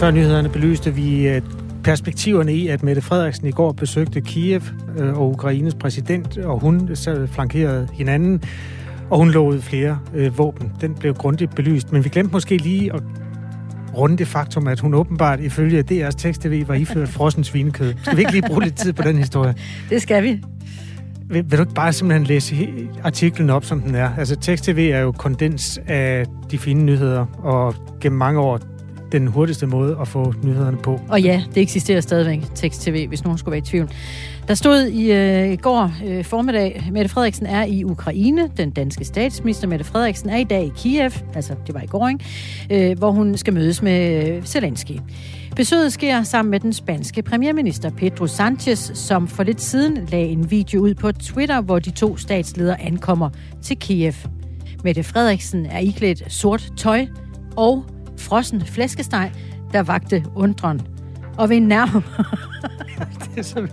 Før nyhederne belyste vi øh, perspektiverne i, at Mette Frederiksen i går besøgte Kiev øh, og Ukraines præsident, og hun flankerede hinanden, og hun lovede flere øh, våben. Den blev grundigt belyst, men vi glemte måske lige at runde det faktum, at hun åbenbart ifølge DR's tekst-TV var iført frossen svinekød. Skal vi ikke lige bruge lidt tid på den historie? Det skal vi. Vil, vil du ikke bare simpelthen læse artiklen op, som den er? Altså, tekst-TV er jo kondens af de fine nyheder, og gennem mange år den hurtigste måde at få nyhederne på. Og ja, det eksisterer stadigvæk, tekst-tv, hvis nogen skulle være i tvivl. Der stod i øh, går øh, formiddag, Mette Frederiksen er i Ukraine. Den danske statsminister Mette Frederiksen er i dag i Kiev, altså det var i går, ikke? Øh, hvor hun skal mødes med øh, Zelensky. Besøget sker sammen med den spanske premierminister Pedro Sanchez, som for lidt siden lagde en video ud på Twitter, hvor de to statsledere ankommer til Kiev. Mette Frederiksen er iklædt sort tøj og frossen flæskesteg, der vagte undren. Og ved en nærmere... det er så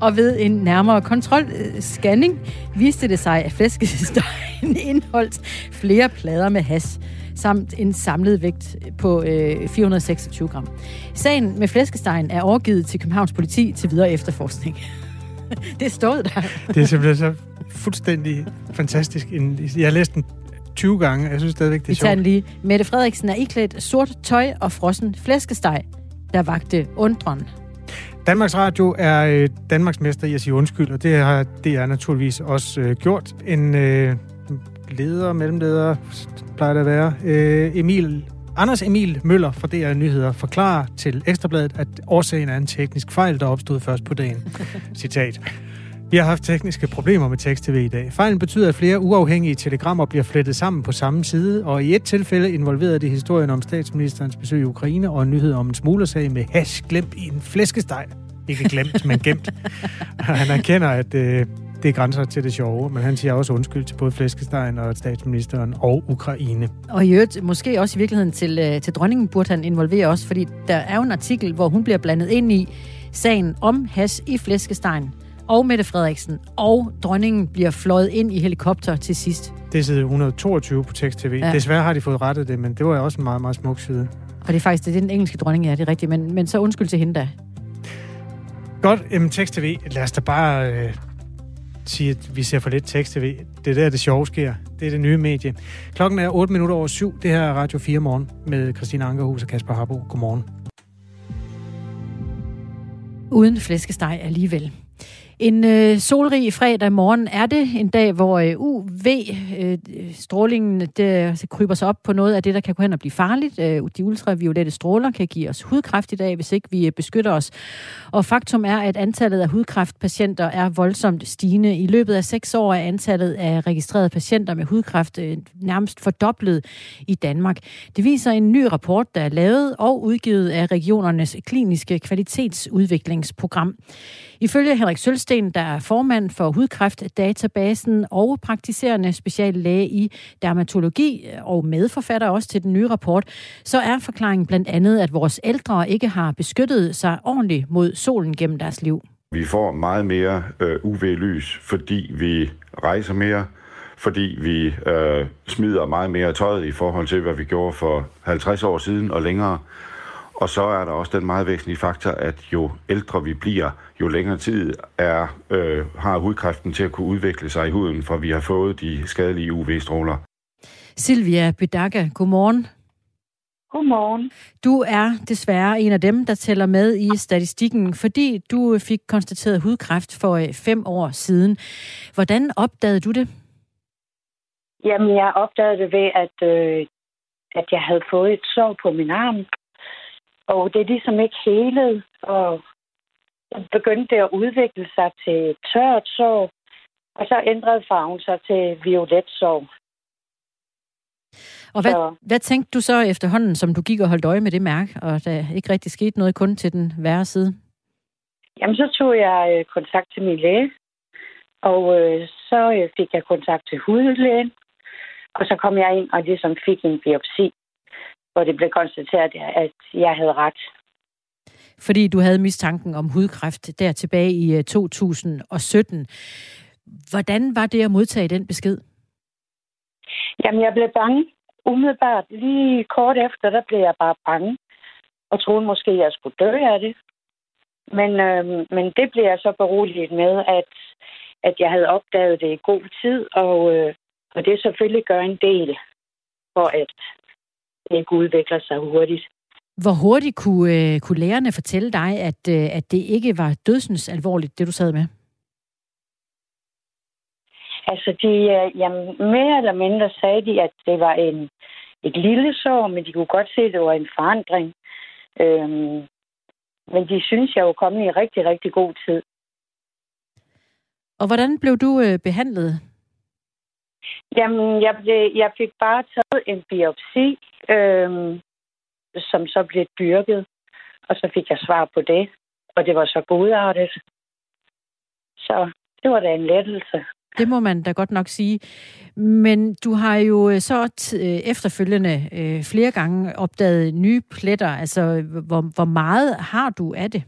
og ved en nærmere kontrolscanning viste det sig, at flæskestegen indeholdt flere plader med has samt en samlet vægt på øh, 426 gram. Sagen med flæskestegen er overgivet til Københavns politi til videre efterforskning. det stod der. det er simpelthen så fuldstændig fantastisk. Jeg har læst den 20 gange. Jeg synes stadigvæk, det er Vi sjovt. lige. Mette Frederiksen er iklædt sort tøj og frossen flæskesteg, der vagte undren. Danmarks Radio er øh, Danmarks mester i at sige undskyld, og det har det er naturligvis også øh, gjort. En øh, leder, mellemleder, plejer det at være, øh, Emil Anders Emil Møller fra DR Nyheder forklarer til Ekstrabladet, at årsagen er en teknisk fejl, der opstod først på dagen. Citat. Vi har haft tekniske problemer med tekst-tv i dag. Fejlen betyder, at flere uafhængige telegrammer bliver flettet sammen på samme side, og i et tilfælde involverede det historien om statsministerens besøg i Ukraine og en nyhed om en smuglersag med hash glemt i en flæskesteg. Ikke glemt, men gemt. Han erkender, at øh, det er grænser til det sjove, men han siger også undskyld til både flæskestegen og statsministeren og Ukraine. Og i øvrigt, måske også i virkeligheden til, øh, til dronningen burde han involvere også, fordi der er jo en artikel, hvor hun bliver blandet ind i sagen om has i flæskestegen og Mette Frederiksen og dronningen bliver fløjet ind i helikopter til sidst. Det er side 122 på Tekst TV. Ja. Desværre har de fået rettet det, men det var også en meget, meget smuk side. Og det er faktisk det, er den engelske dronning, ja, det er rigtigt. Men, men så undskyld til hende da. Godt, jamen Tekst TV. Lad os da bare øh, sige, at vi ser for lidt Tekst TV. Det er der, det sjove sker. Det er det nye medie. Klokken er 8 minutter over syv. Det her er Radio 4 morgen med Christina Ankerhus og Kasper Harbo. Godmorgen. Uden flæskesteg alligevel. En øh, solrig fredag morgen er det en dag, hvor øh, UV-strålingen øh, det, altså, kryber sig op på noget af det, der kan gå hen og blive farligt. Øh, de ultraviolette stråler kan give os hudkræft i dag, hvis ikke vi øh, beskytter os. Og faktum er, at antallet af hudkræftpatienter er voldsomt stigende. I løbet af seks år er antallet af registrerede patienter med hudkræft øh, nærmest fordoblet i Danmark. Det viser en ny rapport, der er lavet og udgivet af regionernes kliniske kvalitetsudviklingsprogram. Ifølge Henrik Sølsten, der er formand for hudkræftdatabasen og praktiserende speciallæge i dermatologi og medforfatter også til den nye rapport, så er forklaringen blandt andet, at vores ældre ikke har beskyttet sig ordentligt mod solen gennem deres liv. Vi får meget mere øh, UV-lys, fordi vi rejser mere, fordi vi øh, smider meget mere tøjet i forhold til, hvad vi gjorde for 50 år siden og længere. Og så er der også den meget væsentlige faktor, at jo ældre vi bliver, jo længere tid er, øh, har hudkræften til at kunne udvikle sig i huden, for vi har fået de skadelige UV-stråler. Silvia Bedaga, godmorgen. Godmorgen. Du er desværre en af dem, der tæller med i statistikken, fordi du fik konstateret hudkræft for øh, fem år siden. Hvordan opdagede du det? Jamen, jeg opdagede det ved, at, øh, at jeg havde fået et sår på min arm, og det er ligesom ikke helet, og så begyndte det at udvikle sig til tørt sår, og så ændrede farven sig til violet sår. Og hvad, så, hvad tænkte du så efterhånden, som du gik og holdt øje med det mærke, og der ikke rigtig skete noget kun til den værre side? Jamen, så tog jeg øh, kontakt til min læge, og øh, så øh, fik jeg kontakt til hudlægen, og så kom jeg ind og ligesom fik en biopsi hvor det blev konstateret, at jeg havde ret. Fordi du havde mistanken om hudkræft der tilbage i øh, 2017. Hvordan var det at modtage den besked? Jamen, jeg blev bange. Umiddelbart, lige kort efter, der blev jeg bare bange. og troede måske, at jeg skulle dø af det. Men, øh, men det blev jeg så beroliget med, at, at jeg havde opdaget det i god tid, og, øh, og det selvfølgelig gør en del for, at det ikke udvikler sig hurtigt. Hvor hurtigt kunne, øh, kunne lærerne fortælle dig, at, øh, at det ikke var dødsens alvorligt, det du sad med? Altså, de, øh, jamen, mere eller mindre sagde de, at det var en, et lille sår, men de kunne godt se, at det var en forandring. Øhm, men de synes, jeg var kommet i rigtig, rigtig god tid. Og hvordan blev du øh, behandlet? Jamen, jeg, blev, jeg fik bare taget en biopsi, øhm, som så blev dyrket. Og så fik jeg svar på det. Og det var så godartet. Så det var da en lettelse. Det må man da godt nok sige. Men du har jo øh, så t- efterfølgende øh, flere gange opdaget nye pletter. Altså, hvor, hvor meget har du af det?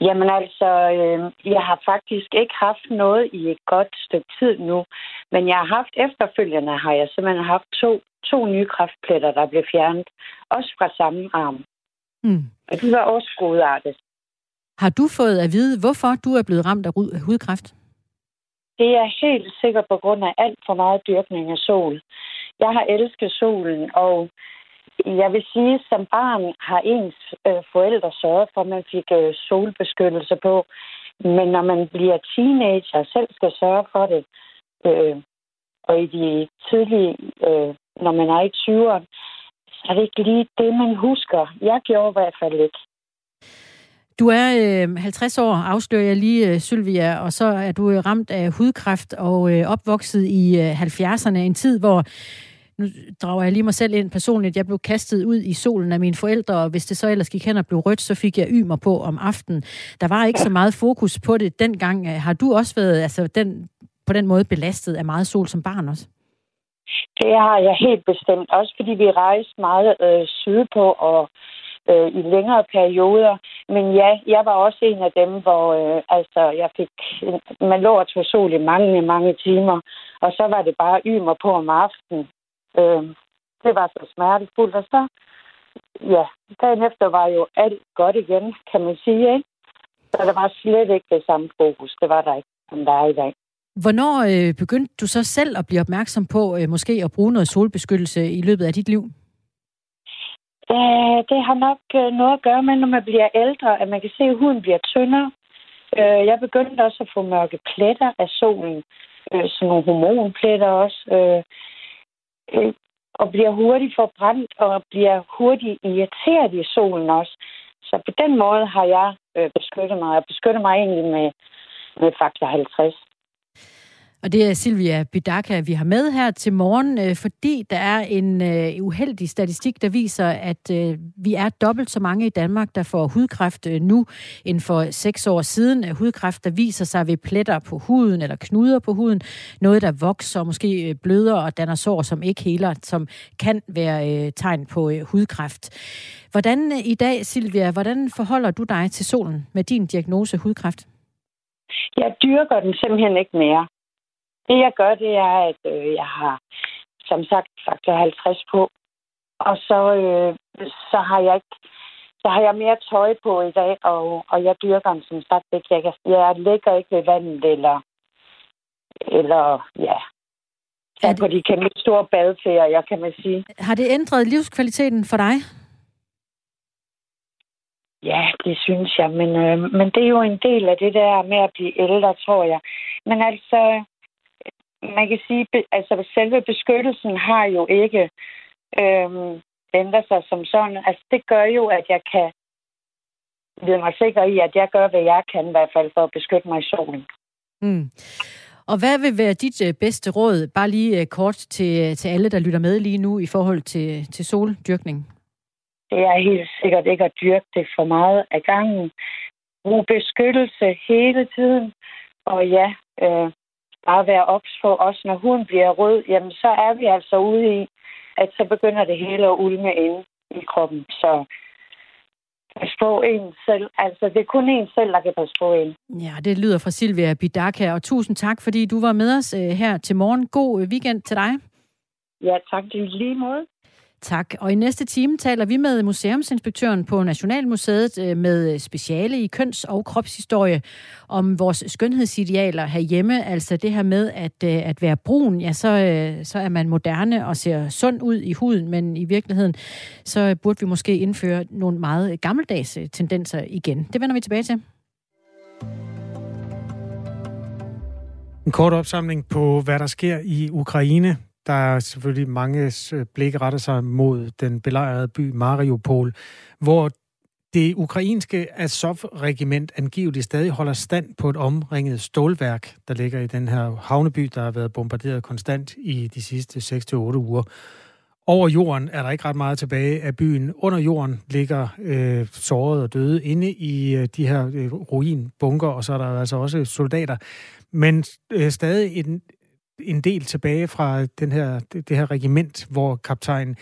Jamen altså, øh, jeg har faktisk ikke haft noget i et godt stykke tid nu. Men jeg har haft efterfølgende, har jeg simpelthen haft to, to nye kræftpletter, der blev fjernet. Også fra samme arm. Mm. Og de var også godartet. Har du fået at vide, hvorfor du er blevet ramt af hudkræft? Det er helt sikkert på grund af alt for meget dyrkning af sol. Jeg har elsket solen, og jeg vil sige, at som barn har ens øh, forældre sørget for, at man fik øh, solbeskyttelse på. Men når man bliver teenager og selv skal sørge for det, øh, og i de tidlige, øh, når man er i 20'erne, så er det ikke lige det, man husker. Jeg gjorde i hvert fald ikke. Du er øh, 50 år, afslører jeg lige, øh, Sylvia, og så er du øh, ramt af hudkræft og øh, opvokset i øh, 70'erne, en tid, hvor nu drager jeg lige mig selv ind personligt. Jeg blev kastet ud i solen af mine forældre, og hvis det så ellers gik hen og blev rødt, så fik jeg ymer på om aftenen. Der var ikke så meget fokus på det dengang. Har du også været altså, den, på den måde belastet af meget sol som barn også? Det har jeg helt bestemt. Også fordi vi rejste meget øh, sydpå og øh, i længere perioder. Men ja, jeg var også en af dem, hvor øh, altså, jeg fik, man lå og tog sol i mange, mange timer, og så var det bare ymer på om aftenen. Øh, det var så smertefuldt, og så, ja, dagen efter var jo alt godt igen, kan man sige, ikke? Så der var slet ikke det samme fokus. Det var der ikke, som der er i dag. Hvornår øh, begyndte du så selv at blive opmærksom på øh, måske at bruge noget solbeskyttelse i løbet af dit liv? Øh, det har nok øh, noget at gøre med, når man bliver ældre, at man kan se, at huden bliver tyndere. Øh, jeg begyndte også at få mørke pletter af solen. Øh, sådan nogle hormonpletter også. Øh, øh, og bliver hurtigt forbrændt og bliver hurtigt irriteret i solen også. Så på den måde har jeg øh, beskyttet mig. Jeg beskytter mig egentlig med, med faktor 50. Og det er Silvia Bidaka, vi har med her til morgen, øh, fordi der er en øh, uheldig statistik, der viser, at øh, vi er dobbelt så mange i Danmark, der får hudkræft nu, end for seks år siden. Hudkræft, der viser sig ved pletter på huden eller knuder på huden. Noget, der vokser, måske bløder og danner sår, som ikke heler, som kan være tegn på hudkræft. Hvordan i dag, Silvia, hvordan forholder du dig til solen med din diagnose hudkræft? Jeg dyrker den simpelthen ikke mere. Det, jeg gør, det er, at øh, jeg har, som sagt, faktor 50 på. Og så, øh, så har jeg ikke så har jeg mere tøj på i dag, og, og jeg dyrker den som sagt ikke. Jeg, jeg ligger ikke ved vandet, eller, eller ja, er det... på de kæmpe store badferier, kan man sige. Har det ændret livskvaliteten for dig? Ja, det synes jeg, men, øh, men det er jo en del af det der med at blive ældre, tror jeg. Men altså, man kan sige, altså selve beskyttelsen har jo ikke øhm, ændret sig som sådan. Altså det gør jo, at jeg kan vide mig sikker i, at jeg gør, hvad jeg kan i hvert fald for at beskytte mig i solen. Mm. Og hvad vil være dit øh, bedste råd, bare lige øh, kort til, til alle, der lytter med lige nu i forhold til, til soldyrkning? Det er helt sikkert ikke at dyrke det for meget af gangen. Brug beskyttelse hele tiden. Og ja, øh, bare være ops på, også når huden bliver rød, jamen så er vi altså ude i, at så begynder det hele at ulme ind i kroppen. Så pas på en selv. Altså, det er kun en selv, der kan passe på en. Ja, det lyder fra Silvia Bidaka, og tusind tak, fordi du var med os øh, her til morgen. God øh, weekend til dig. Ja, tak til lige måde. Tak. Og i næste time taler vi med museumsinspektøren på Nationalmuseet øh, med øh, speciale i køns- og kropshistorie om vores skønhedsidealer herhjemme. Altså det her med at, øh, at være brun, ja, så, så er man moderne og ser sund ud i huden, men i virkeligheden så burde vi måske indføre nogle meget gammeldags tendenser igen. Det vender vi tilbage til. En kort opsamling på, hvad der sker i Ukraine. Der er selvfølgelig mange øh, blik retter sig mod den belejrede by Mariupol, hvor det ukrainske Azov-regiment angiveligt stadig holder stand på et omringet stålværk, der ligger i den her havneby, der har været bombarderet konstant i de sidste 6-8 uger. Over jorden er der ikke ret meget tilbage af byen. Under jorden ligger øh, sårede og døde inde i øh, de her øh, ruinbunker, og så er der altså også soldater. Men øh, stadig en, en del tilbage fra den her, det, det her regiment, hvor kaptajn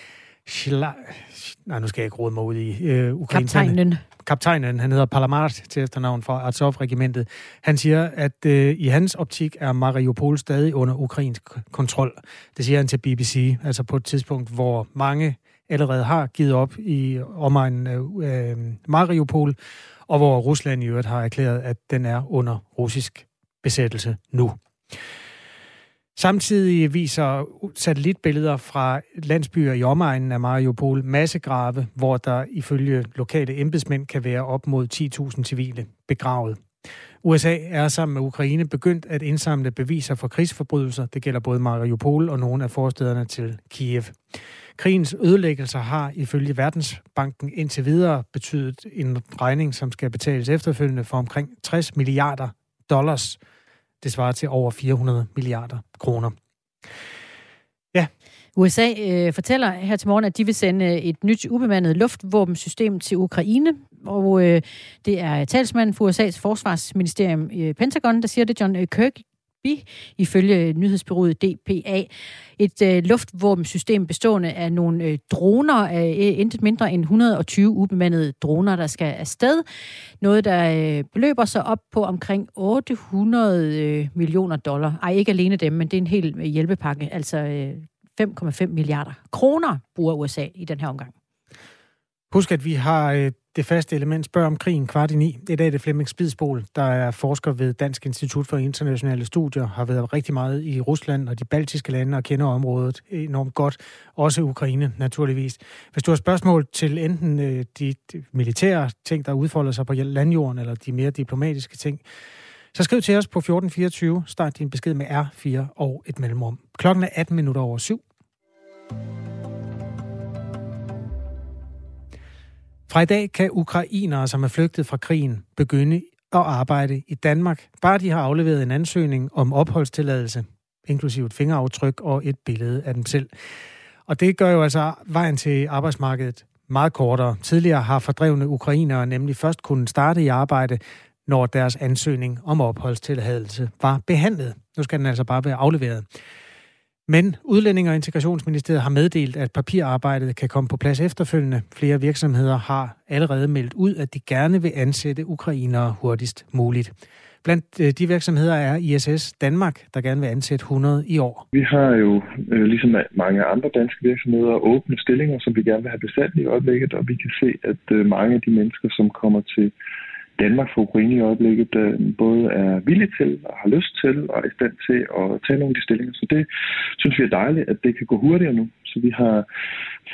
Shla... Nej, nu skal jeg ikke råde mig ud i øh, Ukraine. Kaptajnen. Kaptajnen, han hedder Palamart til efternavn fra Azov-regimentet. Han siger, at øh, i hans optik er Mariupol stadig under ukrainsk kontrol. Det siger han til BBC, altså på et tidspunkt, hvor mange allerede har givet op i omegnen af øh, Mariupol, og hvor Rusland i øvrigt har erklæret, at den er under russisk besættelse nu. Samtidig viser satellitbilleder fra landsbyer i omegnen af Mariupol massegrave, hvor der ifølge lokale embedsmænd kan være op mod 10.000 civile begravet. USA er sammen med Ukraine begyndt at indsamle beviser for krigsforbrydelser. Det gælder både Mariupol og nogle af forstederne til Kiev. Krigens ødelæggelser har ifølge Verdensbanken indtil videre betydet en regning, som skal betales efterfølgende for omkring 60 milliarder dollars det svarer til over 400 milliarder kroner. Ja. USA øh, fortæller her til morgen, at de vil sende øh, et nyt ubemandet luftvåbensystem til Ukraine. Og øh, det er talsmanden for USA's forsvarsministerium, øh, Pentagon, der siger det, John øh, Kirk, Bi, ifølge nyhedsbyrået DPA. Et øh, luftvåbensystem bestående af nogle øh, droner, øh, intet mindre end 120 ubemandede droner, der skal afsted. Noget, der øh, beløber sig op på omkring 800 øh, millioner dollar. Ej, ikke alene dem, men det er en hel øh, hjælpepakke. Altså øh, 5,5 milliarder kroner bruger USA i den her omgang. Husk, at vi har øh, det faste element spørger om krigen kvart i ni. I dag er det Flemming Spidsbol, der er forsker ved Dansk Institut for Internationale Studier, har været rigtig meget i Rusland og de baltiske lande og kender området enormt godt. Også Ukraine, naturligvis. Hvis du har spørgsmål til enten øh, de militære ting, der udfolder sig på landjorden, eller de mere diplomatiske ting, så skriv til os på 1424. Start din besked med R4 og et mellemrum. Klokken er 18 minutter over syv. Fra i dag kan ukrainere, som er flygtet fra krigen, begynde at arbejde i Danmark, bare de har afleveret en ansøgning om opholdstilladelse, inklusive et fingeraftryk og et billede af dem selv. Og det gør jo altså vejen til arbejdsmarkedet meget kortere. Tidligere har fordrevne ukrainere nemlig først kunnet starte i arbejde, når deres ansøgning om opholdstilladelse var behandlet. Nu skal den altså bare være afleveret. Men Udlænding- og Integrationsministeriet har meddelt, at papirarbejdet kan komme på plads efterfølgende. Flere virksomheder har allerede meldt ud, at de gerne vil ansætte ukrainere hurtigst muligt. Blandt øh, de virksomheder er ISS Danmark, der gerne vil ansætte 100 i år. Vi har jo, øh, ligesom mange andre danske virksomheder, åbne stillinger, som vi gerne vil have besat i øjeblikket, og vi kan se, at øh, mange af de mennesker, som kommer til Danmark for Ukraine i øjeblikket øh, både er villig til og har lyst til og er i stand til at tage nogle af de stillinger. Så det synes vi er dejligt, at det kan gå hurtigere nu. Så vi har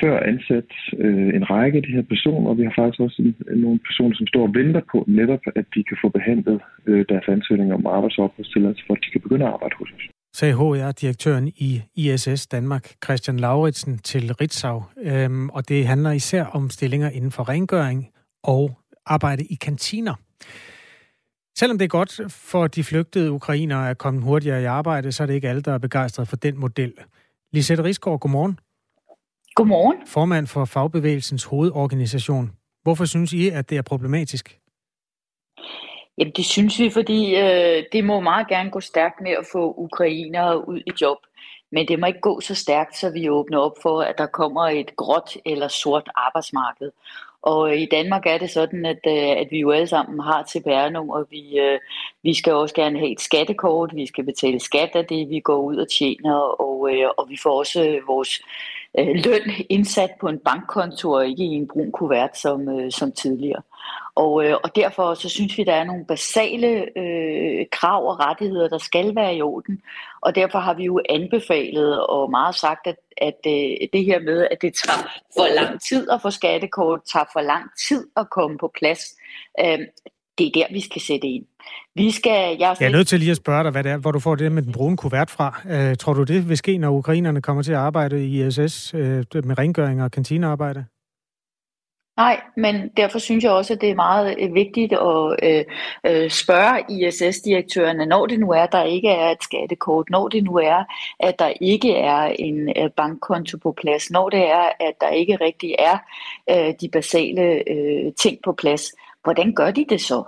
før ansat øh, en række af de her personer, og vi har faktisk også nogle personer, som står og venter på netop, at de kan få behandlet øh, deres ansøgninger om arbejdsopholdstilladelse, for at de kan begynde at arbejde hos os sagde HR-direktøren i ISS Danmark, Christian Lauritsen, til Ritzau. Øhm, og det handler især om stillinger inden for rengøring og arbejde i kantiner. Selvom det er godt for de flygtede ukrainere at komme hurtigere i arbejde, så er det ikke alle, der er begejstret for den model. Lisette Risgaard, godmorgen. Godmorgen. Formand for Fagbevægelsens hovedorganisation. Hvorfor synes I, at det er problematisk? Jamen det synes vi, fordi øh, det må meget gerne gå stærkt med at få ukrainere ud i job. Men det må ikke gå så stærkt, så vi åbner op for, at der kommer et gråt eller sort arbejdsmarked. Og øh, i Danmark er det sådan, at, øh, at vi jo alle sammen har CPR-nummer. Vi, øh, vi skal også gerne have et skattekort. Vi skal betale skat af det, vi går ud og tjener. Og, og vi får også vores løn indsat på en bankkonto og ikke i en brun kuvert som, som tidligere. Og, øh, og derfor så synes vi, der er nogle basale øh, krav og rettigheder, der skal være i orden. Og derfor har vi jo anbefalet og meget sagt, at, at øh, det her med, at det tager for lang tid at få skattekort, tager for lang tid at komme på plads, øh, det er der, vi skal sætte ind. Vi skal, jeg, er jeg er nødt til lige at spørge dig, hvad det er, hvor du får det med den brune kuvert fra. Øh, tror du, det vil ske, når ukrainerne kommer til at arbejde i ISS øh, med rengøring og kantinearbejde? Nej, men derfor synes jeg også, at det er meget øh, vigtigt at øh, øh, spørge ISS-direktørerne, når det nu er, at der ikke er et skattekort, når det nu er, at der ikke er en øh, bankkonto på plads, når det er, at der ikke rigtig er øh, de basale øh, ting på plads, hvordan gør de det så?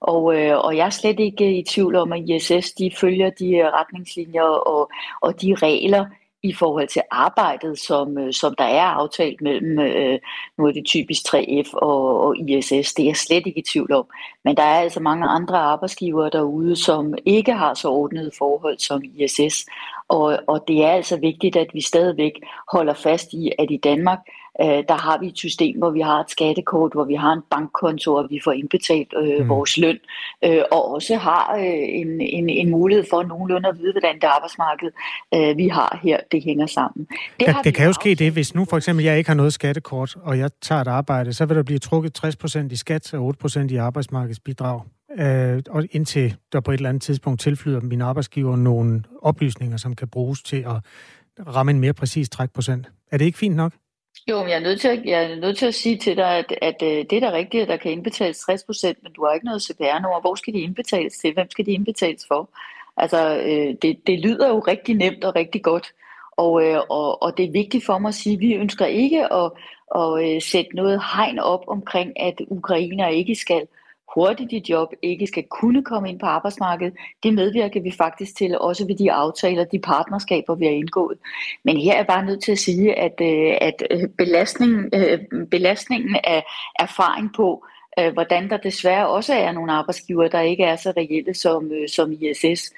Og, øh, og jeg er slet ikke i tvivl om, at ISS de følger de retningslinjer og, og de regler, i forhold til arbejdet, som, øh, som der er aftalt mellem, øh, nu er det typisk 3F og, og ISS, det er jeg slet ikke i tvivl om. Men der er altså mange andre arbejdsgivere derude, som ikke har så ordnet forhold som ISS. Og, og det er altså vigtigt, at vi stadigvæk holder fast i, at i Danmark, øh, der har vi et system, hvor vi har et skattekort, hvor vi har en bankkonto, og vi får indbetalt øh, mm. vores løn, øh, og også har øh, en, en, en mulighed for nogenlunde at vide, hvordan det arbejdsmarked, øh, vi har her, det hænger sammen. Det, ja, det kan jo ske det, hvis nu for eksempel jeg ikke har noget skattekort, og jeg tager et arbejde, så vil der blive trukket 60% i skat og 8% i arbejdsmarkedsbidrag. Øh, og indtil der på et eller andet tidspunkt tilflyder min arbejdsgiver nogle oplysninger, som kan bruges til at ramme en mere præcis trækprocent. Er det ikke fint nok? Jo, men jeg er nødt til at, jeg er nødt til at sige til dig, at, at øh, det er da rigtigt, at der kan indbetales 60 procent, men du har ikke noget CPR-nummer. Hvor skal de indbetales til? Hvem skal de indbetales for? Altså, øh, det, det lyder jo rigtig nemt og rigtig godt. Og, øh, og, og det er vigtigt for mig at sige, at vi ønsker ikke at, at øh, sætte noget hegn op omkring, at ukrainer ikke skal hurtigt i job, ikke skal kunne komme ind på arbejdsmarkedet, det medvirker vi faktisk til, også ved de aftaler, de partnerskaber, vi har indgået. Men her er jeg bare nødt til at sige, at, øh, at øh, belastningen, øh, belastningen af erfaring på, hvordan der desværre også er nogle arbejdsgiver, der ikke er så reelle som, som ISS.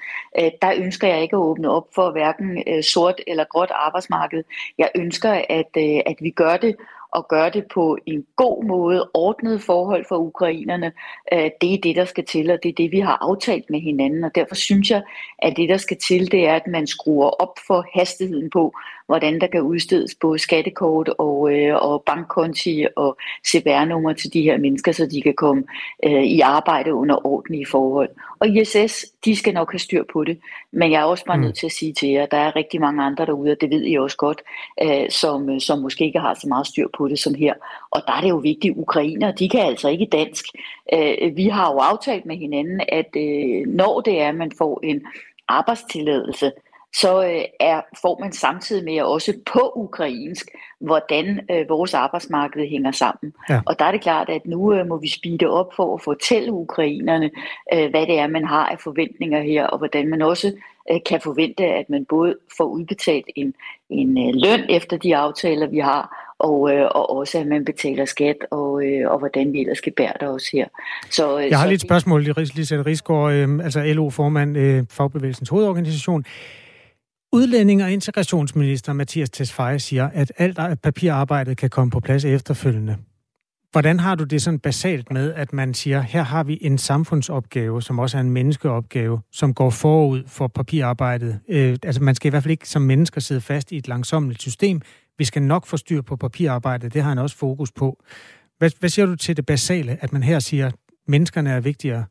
Der ønsker jeg ikke at åbne op for hverken sort eller gråt arbejdsmarked. Jeg ønsker, at, at vi gør det og gøre det på en god måde, ordnet forhold for ukrainerne, øh, det er det, der skal til, og det er det, vi har aftalt med hinanden. Og derfor synes jeg, at det, der skal til, det er, at man skruer op for hastigheden på, hvordan der kan udstedes både skattekort og, øh, og bankkonti og CPR-nummer til de her mennesker, så de kan komme øh, i arbejde under ordentlige forhold. Og ISS, de skal nok have styr på det, men jeg er også bare mm. nødt til at sige til jer, at der er rigtig mange andre derude, og det ved I også godt, øh, som, som måske ikke har så meget styr på det som her. Og der er det jo vigtigt, ukrainer, de kan altså ikke dansk. Øh, vi har jo aftalt med hinanden, at øh, når det er, at man får en arbejdstilladelse, så øh, er, får man samtidig med også på ukrainsk, hvordan øh, vores arbejdsmarked hænger sammen. Ja. Og der er det klart, at nu øh, må vi speede op for at fortælle ukrainerne, øh, hvad det er, man har af forventninger her, og hvordan man også øh, kan forvente, at man både får udbetalt en, en øh, løn efter de aftaler, vi har, og, øh, og også at man betaler skat, og, øh, og hvordan vi ellers skal bære det også her. Så, øh, Jeg har så, lige et spørgsmål, Lisette Rigsgaard, øh, altså LO-formand, øh, Fagbevægelsens hovedorganisation. Udlænding- og integrationsminister Mathias Tesfaye siger, at alt papirarbejdet kan komme på plads efterfølgende. Hvordan har du det sådan basalt med, at man siger, her har vi en samfundsopgave, som også er en menneskeopgave, som går forud for papirarbejdet? Øh, altså man skal i hvert fald ikke som mennesker sidde fast i et langsommeligt system. Vi skal nok få styr på papirarbejdet, det har han også fokus på. Hvad, hvad siger du til det basale, at man her siger, at menneskerne er vigtigere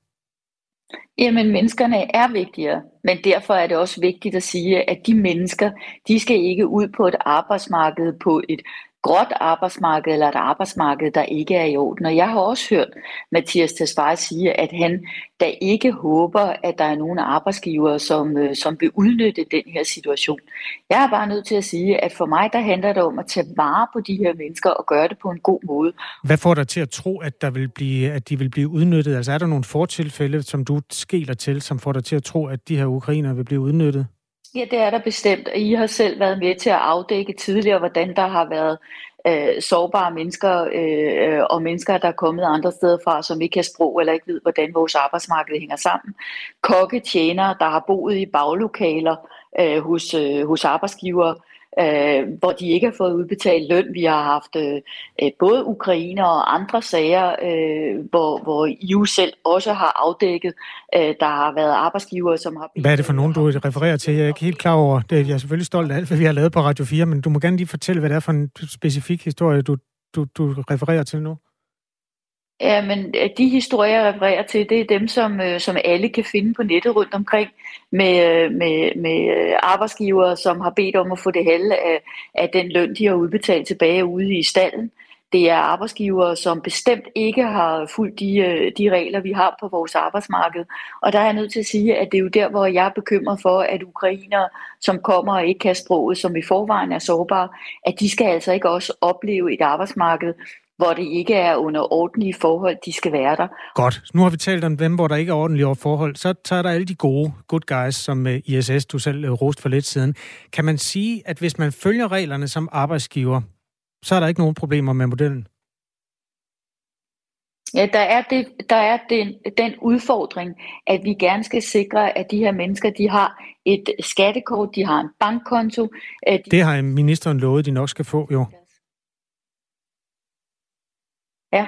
Jamen, menneskerne er vigtigere, men derfor er det også vigtigt at sige, at de mennesker, de skal ikke ud på et arbejdsmarked på et gråt arbejdsmarked eller et arbejdsmarked, der ikke er i orden. Og jeg har også hørt Mathias Tesfaye sige, at han da ikke håber, at der er nogen arbejdsgivere, som, øh, som vil udnytte den her situation. Jeg er bare nødt til at sige, at for mig der handler det om at tage vare på de her mennesker og gøre det på en god måde. Hvad får dig til at tro, at, der vil blive, at de vil blive udnyttet? Altså er der nogle fortilfælde, som du skæler til, som får dig til at tro, at de her ukrainer vil blive udnyttet? Ja, det er der bestemt. I har selv været med til at afdække tidligere, hvordan der har været øh, sårbare mennesker øh, og mennesker, der er kommet andre steder fra, som ikke kan sprog eller ikke ved, hvordan vores arbejdsmarked hænger sammen. Kokke, tjenere, der har boet i baglokaler øh, hos, øh, hos arbejdsgiver, øh, hvor de ikke har fået udbetalt løn. Vi har haft øh, øh både ukrainer og andre sager, øh, hvor, hvor EU selv også har afdækket, øh, der har været arbejdsgivere, som har... Hvad er det for nogen, du refererer til? Jeg er ikke helt klar over det. Jeg er selvfølgelig stolt af alt, hvad vi har lavet på Radio 4, men du må gerne lige fortælle, hvad det er for en specifik historie, du, du, du refererer til nu. Ja, men øh, de historier, jeg refererer til, det er dem, som, øh, som alle kan finde på nettet rundt omkring, med, øh, med, med arbejdsgivere, som har bedt om at få det halve af, af den løn, de har udbetalt tilbage ude i stallen. Det er arbejdsgivere, som bestemt ikke har fulgt de, de regler, vi har på vores arbejdsmarked. Og der er jeg nødt til at sige, at det er jo der, hvor jeg er bekymret for, at ukrainere, som kommer og ikke kan sproget, som i forvejen er sårbare, at de skal altså ikke også opleve et arbejdsmarked, hvor det ikke er under ordentlige forhold, de skal være der. Godt. Nu har vi talt om dem, hvor der ikke er ordentlige forhold. Så tager der alle de gode good guys, som øh, ISS, du selv øh, rost for lidt siden. Kan man sige, at hvis man følger reglerne som arbejdsgiver, så er der ikke nogen problemer med modellen? Ja, der er, det, der er den, den udfordring, at vi gerne skal sikre, at de her mennesker, de har et skattekort, de har en bankkonto. At de... Det har ministeren lovet, de nok skal få, jo. Ja. Ja.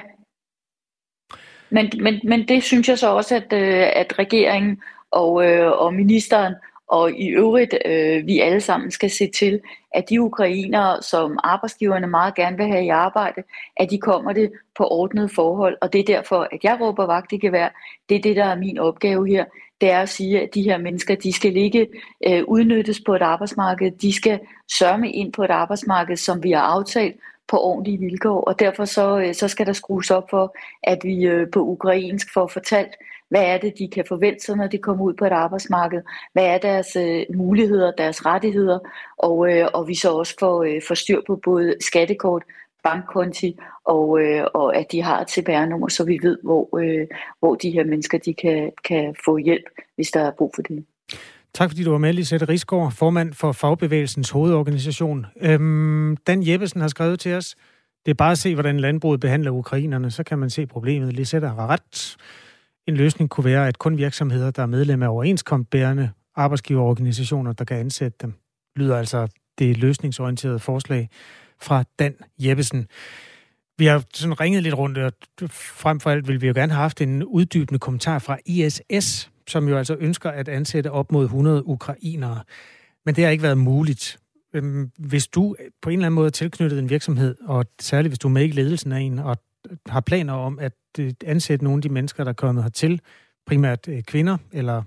Men, men, men det synes jeg så også, at, øh, at regeringen og, øh, og ministeren og i øvrigt øh, vi alle sammen skal se til, at de ukrainere, som arbejdsgiverne meget gerne vil have i arbejde, at de kommer det på ordnet forhold. Og det er derfor, at jeg råber vagt i gevær. Det er det, der er min opgave her. Det er at sige, at de her mennesker, de skal ikke øh, udnyttes på et arbejdsmarked. De skal sørme ind på et arbejdsmarked, som vi har aftalt, på ordentlige vilkår, og derfor så, øh, så skal der skrues op for, at vi øh, på ukrainsk får fortalt, hvad er det, de kan forvente sig, når de kommer ud på et arbejdsmarked? Hvad er deres øh, muligheder, deres rettigheder? Og, øh, og vi så også får, øh, får styr på både skattekort, bankkonti, og, øh, og at de har et CPR-nummer, så vi ved, hvor, øh, hvor de her mennesker de kan, kan få hjælp, hvis der er brug for det. Tak fordi du var med, Lisette Rigsgaard, formand for Fagbevægelsens hovedorganisation. Øhm, Dan Jeppesen har skrevet til os, det er bare at se, hvordan landbruget behandler ukrainerne, så kan man se problemet. Lisette har ret. En løsning kunne være, at kun virksomheder, der er medlem af overenskomstbærende arbejdsgiverorganisationer, der kan ansætte dem, lyder altså det løsningsorienterede forslag fra Dan Jeppesen. Vi har sådan ringet lidt rundt, og frem for alt vil vi jo gerne have haft en uddybende kommentar fra ISS, som jo altså ønsker at ansætte op mod 100 ukrainere. Men det har ikke været muligt. Øhm, hvis du på en eller anden måde er tilknyttet en virksomhed, og særligt hvis du er med i ledelsen af en, og har planer om at øh, ansætte nogle af de mennesker, der er kommet hertil, primært øh, kvinder, eller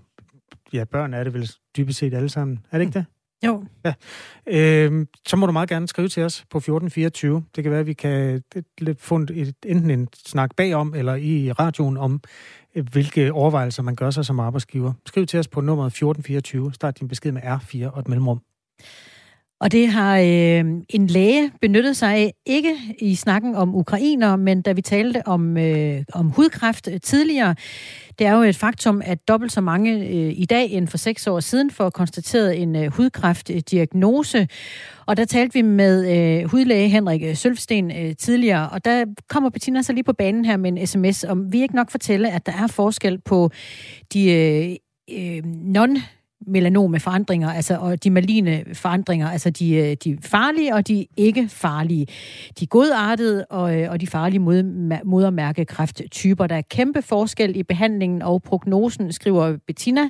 ja, børn er det vel dybest set alle sammen. Er det ikke det? Jo. Ja. Øhm, så må du meget gerne skrive til os på 1424. Det kan være, at vi kan lidt få et, enten en snak bagom, eller i radioen om, hvilke overvejelser man gør sig som arbejdsgiver. Skriv til os på nummeret 1424. Start din besked med R4 og et mellemrum. Og det har øh, en læge benyttet sig af, ikke i snakken om ukrainer, men da vi talte om, øh, om hudkræft øh, tidligere. Det er jo et faktum, at dobbelt så mange øh, i dag end for seks år siden får konstateret en øh, hudkræftdiagnose. Og der talte vi med øh, hudlæge Henrik øh, Sølvsten øh, tidligere, og der kommer Bettina så lige på banen her med en sms, om vi ikke nok fortælle, at der er forskel på de øh, øh, non melanome forandringer, altså og de maligne forandringer, altså de, øh, de farlige og de ikke farlige. De godartede og, øh, og de farlige mod, modermærkekræfttyper. Der er kæmpe forskel i behandlingen og prognosen, skriver Bettina.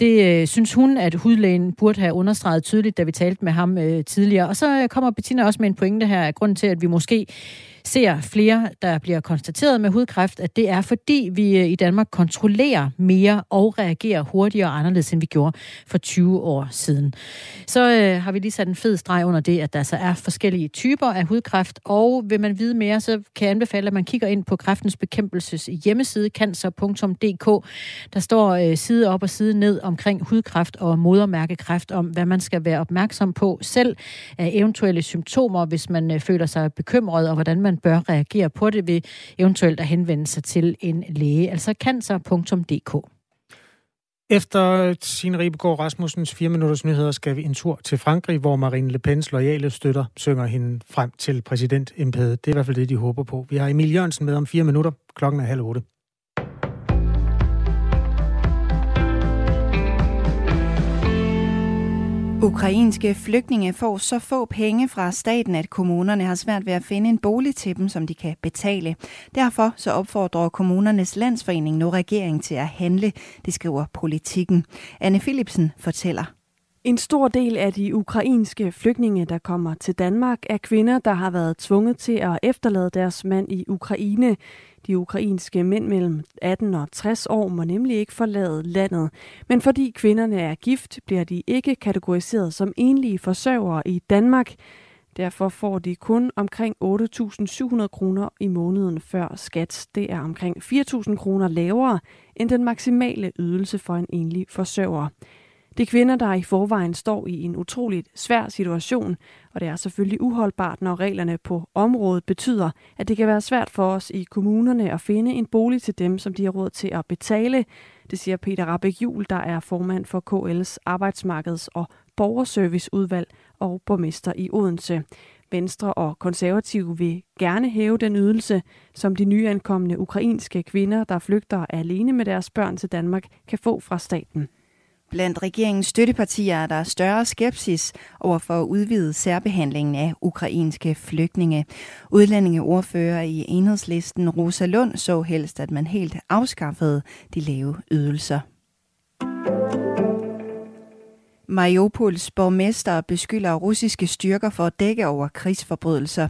Det øh, synes hun, at hudlægen burde have understreget tydeligt, da vi talte med ham øh, tidligere. Og så øh, kommer Bettina også med en pointe her, grund til, at vi måske ser flere, der bliver konstateret med hudkræft, at det er fordi, vi øh, i Danmark kontrollerer mere og reagerer hurtigere og anderledes, end vi gjorde for 20 år siden. Så øh, har vi lige sat en fed streg under det, at der så er forskellige typer af hudkræft, og vil man vide mere, så kan jeg anbefale, at man kigger ind på kræftens bekæmpelses hjemmeside, cancer.dk. Der står øh, side op og side ned omkring hudkræft og modermærkekræft, om hvad man skal være opmærksom på selv af eventuelle symptomer, hvis man øh, føler sig bekymret, og hvordan man man bør reagere på det ved eventuelt at henvende sig til en læge, altså cancer.dk. Efter Signe Ribegaard Rasmussens 4 minutters nyheder skal vi en tur til Frankrig, hvor Marine Le Pens loyale støtter synger hende frem til præsidentembedet. Det er i hvert fald det, de håber på. Vi har Emil Jørgensen med om 4 minutter. Klokken er halv otte. Ukrainske flygtninge får så få penge fra staten, at kommunerne har svært ved at finde en bolig til dem, som de kan betale. Derfor så opfordrer kommunernes landsforening nu regeringen til at handle, det skriver politikken. Anne Philipsen fortæller. En stor del af de ukrainske flygtninge, der kommer til Danmark, er kvinder, der har været tvunget til at efterlade deres mand i Ukraine. De ukrainske mænd mellem 18 og 60 år må nemlig ikke forlade landet. Men fordi kvinderne er gift, bliver de ikke kategoriseret som enlige forsørgere i Danmark. Derfor får de kun omkring 8.700 kroner i måneden før skat. Det er omkring 4.000 kroner lavere end den maksimale ydelse for en enlig forsørger. Det er kvinder, der i forvejen står i en utroligt svær situation, og det er selvfølgelig uholdbart, når reglerne på området betyder, at det kan være svært for os i kommunerne at finde en bolig til dem, som de har råd til at betale. Det siger Peter Rabeck Jul, der er formand for KL's arbejdsmarkeds- og borgerserviceudvalg og borgmester i Odense. Venstre og konservative vil gerne hæve den ydelse, som de nyankomne ukrainske kvinder, der flygter alene med deres børn til Danmark, kan få fra staten. Blandt regeringens støttepartier er der større skepsis over for at udvide særbehandlingen af ukrainske flygtninge. Udlændingeordfører i enhedslisten Rosa Lund så helst, at man helt afskaffede de lave ydelser. Mariupols borgmester beskylder russiske styrker for at dække over krigsforbrydelser.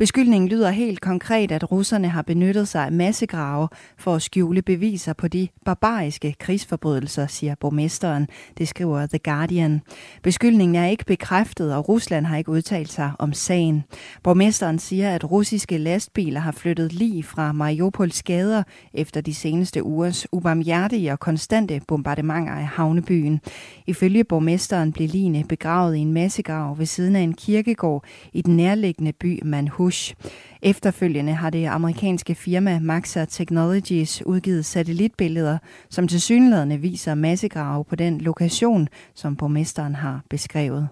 Beskyldningen lyder helt konkret, at russerne har benyttet sig af massegrave for at skjule beviser på de barbariske krigsforbrydelser, siger borgmesteren. Det skriver The Guardian. Beskyldningen er ikke bekræftet, og Rusland har ikke udtalt sig om sagen. Borgmesteren siger, at russiske lastbiler har flyttet lige fra Mariupols gader efter de seneste ugers ubarmhjertige og konstante bombardementer af havnebyen. Ifølge borgmesteren blev ligene begravet i en massegrav ved siden af en kirkegård i den nærliggende by Manhus Bush. Efterfølgende har det amerikanske firma Maxar Technologies udgivet satellitbilleder, som til synlædende viser massegrave på den lokation, som borgmesteren har beskrevet.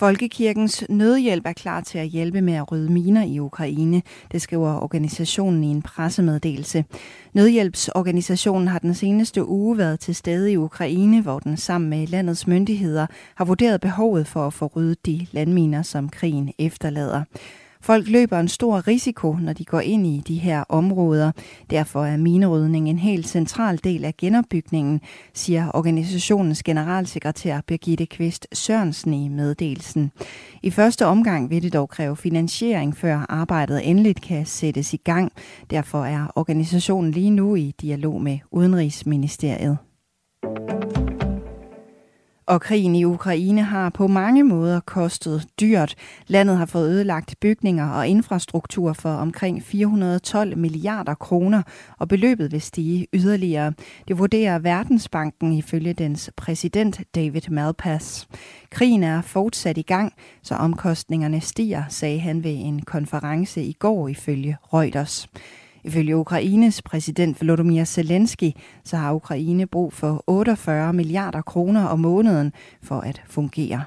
Folkekirkens Nødhjælp er klar til at hjælpe med at rydde miner i Ukraine, det skriver organisationen i en pressemeddelelse. Nødhjælpsorganisationen har den seneste uge været til stede i Ukraine, hvor den sammen med landets myndigheder har vurderet behovet for at få ryddet de landminer, som krigen efterlader. Folk løber en stor risiko, når de går ind i de her områder. Derfor er minerydning en helt central del af genopbygningen, siger organisationens generalsekretær Birgitte Kvist Sørensen i meddelelsen. I første omgang vil det dog kræve finansiering, før arbejdet endeligt kan sættes i gang. Derfor er organisationen lige nu i dialog med Udenrigsministeriet. Og krigen i Ukraine har på mange måder kostet dyrt. Landet har fået ødelagt bygninger og infrastruktur for omkring 412 milliarder kroner, og beløbet vil stige yderligere. Det vurderer Verdensbanken ifølge dens præsident David Malpass. Krigen er fortsat i gang, så omkostningerne stiger, sagde han ved en konference i går ifølge Reuters. Ifølge Ukraines præsident Volodymyr Zelensky, så har Ukraine brug for 48 milliarder kroner om måneden for at fungere.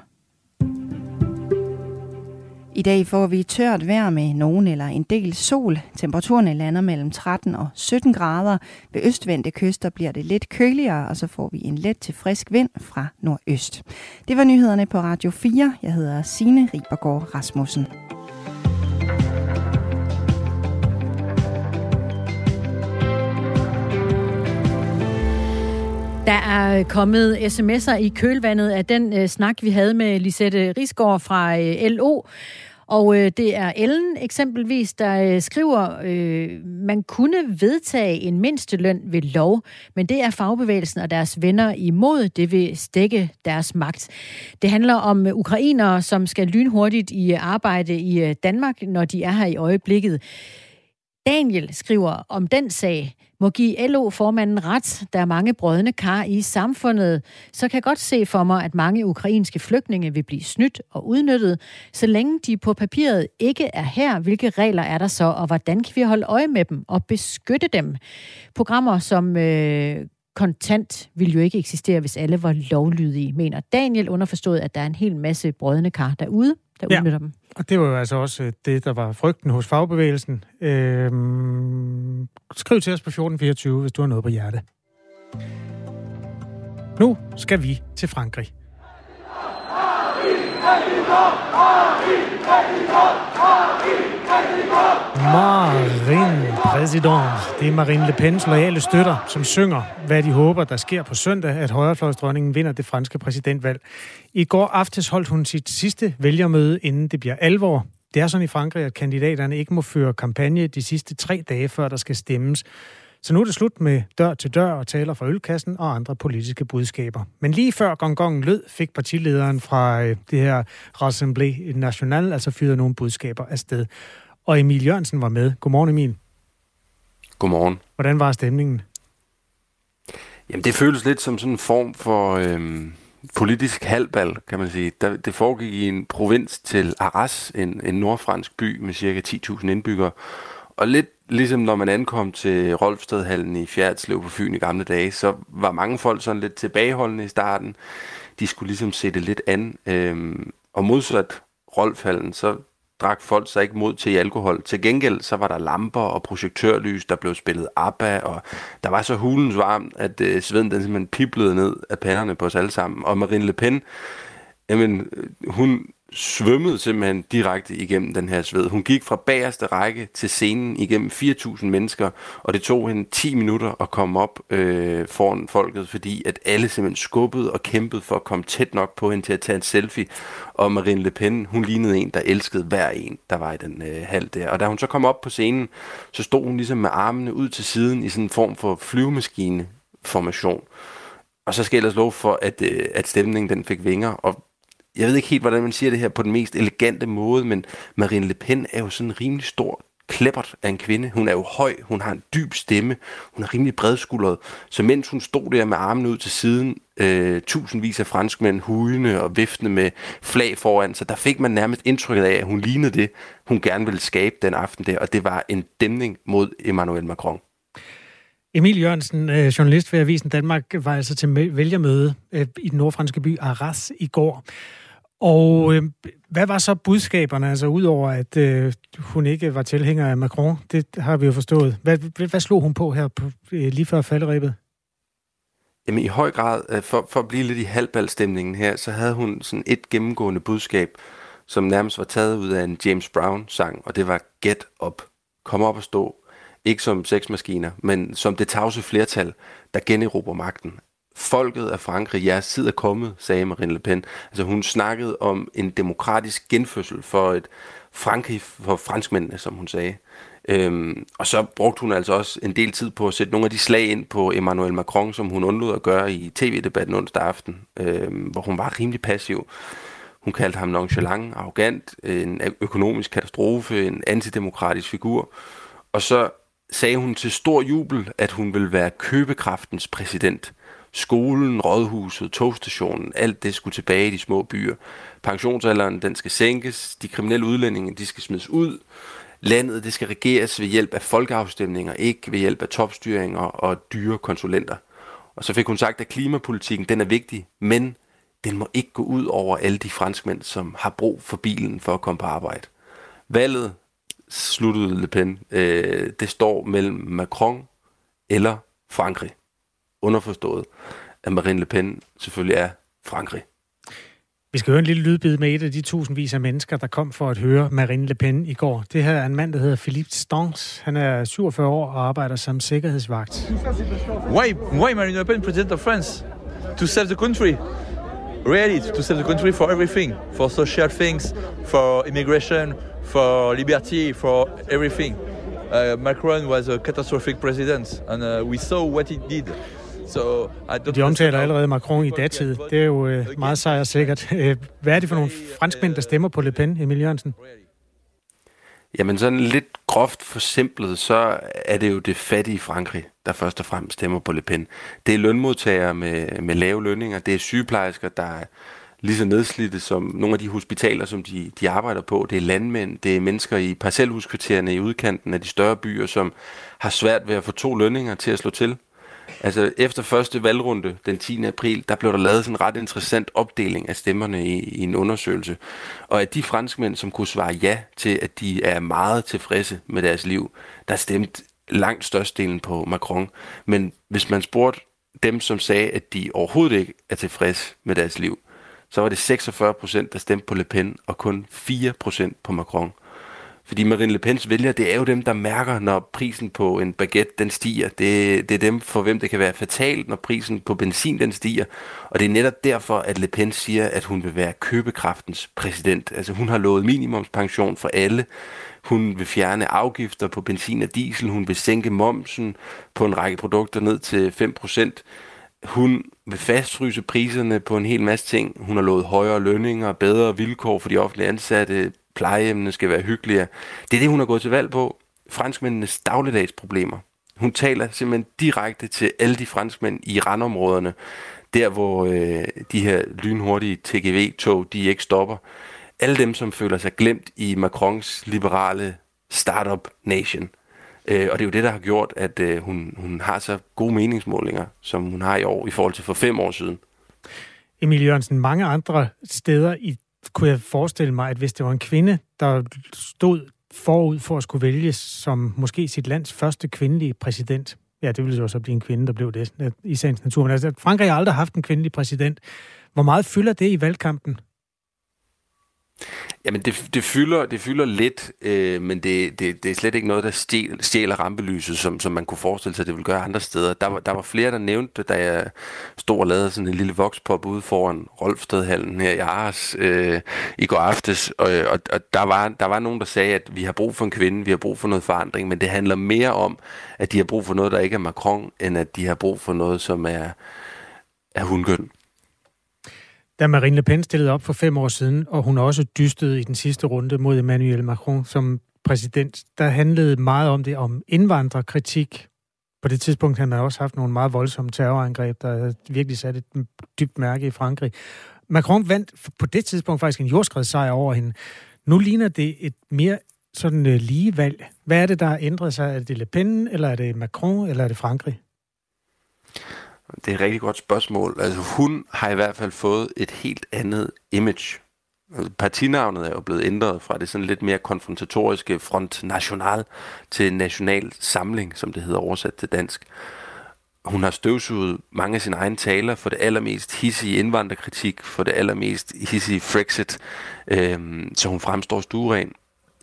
I dag får vi tørt vejr med nogen eller en del sol. Temperaturerne lander mellem 13 og 17 grader. Ved østvendte kyster bliver det lidt køligere, og så får vi en let til frisk vind fra nordøst. Det var nyhederne på Radio 4. Jeg hedder Signe Ribergaard Rasmussen. Der er kommet sms'er i kølvandet af den øh, snak, vi havde med Lisette Risgaard fra øh, LO. Og øh, det er Ellen eksempelvis, der øh, skriver, øh, man kunne vedtage en mindsteløn ved lov, men det er fagbevægelsen og deres venner imod. Det vil stikke deres magt. Det handler om øh, ukrainere, som skal lynhurtigt i arbejde i øh, Danmark, når de er her i øjeblikket. Daniel skriver om den sag, må give LO-formanden ret. Der er mange brødne kar i samfundet. Så kan jeg godt se for mig, at mange ukrainske flygtninge vil blive snydt og udnyttet, så længe de på papiret ikke er her. Hvilke regler er der så, og hvordan kan vi holde øje med dem og beskytte dem? Programmer som øh, kontant vil jo ikke eksistere, hvis alle var lovlydige, mener Daniel underforstået, at der er en hel masse brødne kar derude, der ja. udnytter dem. Og det var jo altså også øh, det, der var frygten hos fagbevægelsen. Øhm, skriv til os på 1424, hvis du har noget på hjerte. Nu skal vi til Frankrig. Marine Præsident. Det er Marine Le Pens loyale støtter, som synger, hvad de håber, der sker på søndag, at højrefløjsdronningen vinder det franske præsidentvalg. I går aftes holdt hun sit sidste vælgermøde, inden det bliver alvor. Det er sådan i Frankrig, at kandidaterne ikke må føre kampagne de sidste tre dage, før der skal stemmes. Så nu er det slut med dør til dør og taler fra ølkassen og andre politiske budskaber. Men lige før gongongen lød, fik partilederen fra øh, det her Rassemblée National altså fyret nogle budskaber afsted. Og Emil Jørgensen var med. Godmorgen Emil. Godmorgen. Hvordan var stemningen? Jamen det føles lidt som sådan en form for øhm, politisk halvbal, kan man sige. Der, det foregik i en provins til Arras, en, en nordfransk by med cirka 10.000 indbyggere. Og lidt ligesom når man ankom til Rolfstedhallen i Fjerdslev på Fyn i gamle dage, så var mange folk sådan lidt tilbageholdende i starten. De skulle ligesom se det lidt an. Øhm, og modsat Rolfhallen, så drak folk sig ikke mod til alkohol. Til gengæld så var der lamper og projektørlys, der blev spillet ABBA, og der var så hulens varmt, at øh, sveden den simpelthen piblede ned af panderne på os alle sammen. Og Marine Le Pen, jamen, øh, hun svømmede simpelthen direkte igennem den her sved. Hun gik fra bagerste række til scenen igennem 4.000 mennesker, og det tog hende 10 minutter at komme op øh, foran folket, fordi at alle simpelthen skubbede og kæmpede for at komme tæt nok på hende til at tage en selfie. Og Marine Le Pen, hun lignede en, der elskede hver en, der var i den øh, hal der. Og da hun så kom op på scenen, så stod hun ligesom med armene ud til siden i sådan en form for flyvemaskine formation. Og så skal jeg ellers love for, at, øh, at stemningen den fik vinger, og jeg ved ikke helt, hvordan man siger det her på den mest elegante måde, men Marine Le Pen er jo sådan en rimelig stor klæbert af en kvinde. Hun er jo høj, hun har en dyb stemme, hun er rimelig bredskuldret. Så mens hun stod der med armene ud til siden, øh, tusindvis af franskmænd hudende og viftende med flag foran, så der fik man nærmest indtrykket af, at hun lignede det, hun gerne ville skabe den aften der, og det var en dæmning mod Emmanuel Macron. Emil Jørgensen, øh, journalist ved Avisen Danmark, var altså til vælgermøde øh, i den nordfranske by Arras i går. Og øh, hvad var så budskaberne, altså udover at øh, hun ikke var tilhænger af Macron? Det har vi jo forstået. Hvad, hvad, hvad slog hun på her på, øh, lige før falderæbet? Jamen i høj grad, øh, for, for at blive lidt i halvbalstemningen her, så havde hun sådan et gennemgående budskab, som nærmest var taget ud af en James Brown-sang, og det var Get Up. Kom op og stå. Ikke som sexmaskiner, men som det tavse flertal, der generober magten folket af Frankrig, jeres tid er kommet, sagde Marine Le Pen. Altså hun snakkede om en demokratisk genfødsel for et Frankrig for franskmændene, som hun sagde. Øhm, og så brugte hun altså også en del tid på at sætte nogle af de slag ind på Emmanuel Macron, som hun undlod at gøre i tv-debatten onsdag aften, øhm, hvor hun var rimelig passiv. Hun kaldte ham nonchalant, arrogant, en økonomisk katastrofe, en antidemokratisk figur. Og så sagde hun til stor jubel, at hun ville være købekraftens præsident skolen, rådhuset, togstationen, alt det skulle tilbage i de små byer. Pensionsalderen, den skal sænkes, de kriminelle udlændinge, de skal smides ud. Landet, det skal regeres ved hjælp af folkeafstemninger, ikke ved hjælp af topstyringer og dyre konsulenter. Og så fik hun sagt, at klimapolitikken, den er vigtig, men den må ikke gå ud over alle de franskmænd, som har brug for bilen for at komme på arbejde. Valget, sluttede Le Pen, øh, det står mellem Macron eller Frankrig underforstået, at Marine Le Pen selvfølgelig er Frankrig. Vi skal høre en lille lydbid med et af de tusindvis af mennesker, der kom for at høre Marine Le Pen i går. Det her er en mand, der hedder Philippe Stans. Han er 47 år og arbejder som sikkerhedsvagt. Why, why Marine Le Pen president of France? To save the country. Really, to save the country for everything. For social things, for immigration, for liberty, for everything. Uh, Macron was a catastrophic president, and uh, we saw what he did. So, De omtaler allerede Macron i datid. Det er jo øh, meget sejrsikkert. Øh, hvad er det for nogle franskmænd, der stemmer på Le Pen, Emil Jørgensen? Jamen sådan lidt groft forsimplet, så er det jo det fattige Frankrig, der først og fremmest stemmer på Le Pen. Det er lønmodtagere med, med lave lønninger, det er sygeplejersker, der er lige så nedslidte som nogle af de hospitaler, som de, de arbejder på. Det er landmænd, det er mennesker i parcelhuskvartererne i udkanten af de større byer, som har svært ved at få to lønninger til at slå til. Altså efter første valgrunde den 10. april, der blev der lavet sådan en ret interessant opdeling af stemmerne i, i en undersøgelse. Og at de franskmænd, som kunne svare ja til, at de er meget tilfredse med deres liv, der stemte langt størstedelen på Macron. Men hvis man spurgte dem, som sagde, at de overhovedet ikke er tilfredse med deres liv, så var det 46 procent, der stemte på Le Pen, og kun 4 procent på Macron. Fordi Marine Le Pens vælger, det er jo dem, der mærker, når prisen på en baguette den stiger. Det, det er dem, for hvem det kan være fatalt, når prisen på benzin den stiger. Og det er netop derfor, at Le Pen siger, at hun vil være købekraftens præsident. Altså hun har lovet minimumspension for alle. Hun vil fjerne afgifter på benzin og diesel. Hun vil sænke momsen på en række produkter ned til 5% Hun vil fastfryse priserne på en hel masse ting. Hun har lovet højere lønninger, bedre vilkår for de offentlige ansatte, plejehjemmene skal være hyggeligere. Det er det, hun har gået til valg på. Franskmændenes dagligdags problemer. Hun taler simpelthen direkte til alle de franskmænd i randområderne, der hvor øh, de her lynhurtige TGV-tog, de ikke stopper. Alle dem, som føler sig glemt i Macrons liberale startup nation. Øh, og det er jo det, der har gjort, at øh, hun, hun har så gode meningsmålinger, som hun har i år, i forhold til for fem år siden. Emil Jørgensen, mange andre steder i kunne jeg forestille mig, at hvis det var en kvinde, der stod forud for at skulle vælges som måske sit lands første kvindelige præsident, ja, det ville jo så blive en kvinde, der blev det i sagens natur, men altså, Frankrig har aldrig haft en kvindelig præsident. Hvor meget fylder det i valgkampen? Jamen, det, det, fylder, det fylder lidt, øh, men det, det, det er slet ikke noget, der stjæl, stjæler rampelyset, som, som man kunne forestille sig, det ville gøre andre steder. Der var, der var flere, der nævnte da jeg stod og lavede sådan en lille vokspop ude foran Rolfstedhallen her i Aarhus øh, i går aftes, og, og, og der, var, der var nogen, der sagde, at vi har brug for en kvinde, vi har brug for noget forandring, men det handler mere om, at de har brug for noget, der ikke er Macron, end at de har brug for noget, som er, er hundgøn. Da Marine Le Pen stillede op for fem år siden, og hun også dystede i den sidste runde mod Emmanuel Macron som præsident, der handlede meget om det om indvandrerkritik. På det tidspunkt havde man også haft nogle meget voldsomme terrorangreb, der virkelig satte et dybt mærke i Frankrig. Macron vandt på det tidspunkt faktisk en jordskredssejr over hende. Nu ligner det et mere sådan øh, lige valg. Hvad er det, der har ændret sig? Er det Le Pen, eller er det Macron, eller er det Frankrig? Det er et rigtig godt spørgsmål. Altså, hun har i hvert fald fået et helt andet image. Altså, partinavnet er jo blevet ændret fra det sådan lidt mere konfrontatoriske Front National til National Samling, som det hedder oversat til dansk. Hun har støvsuget mange af sine egne taler for det allermest hissige indvandrerkritik, for det allermest hissige Frexit, øhm, så hun fremstår stueren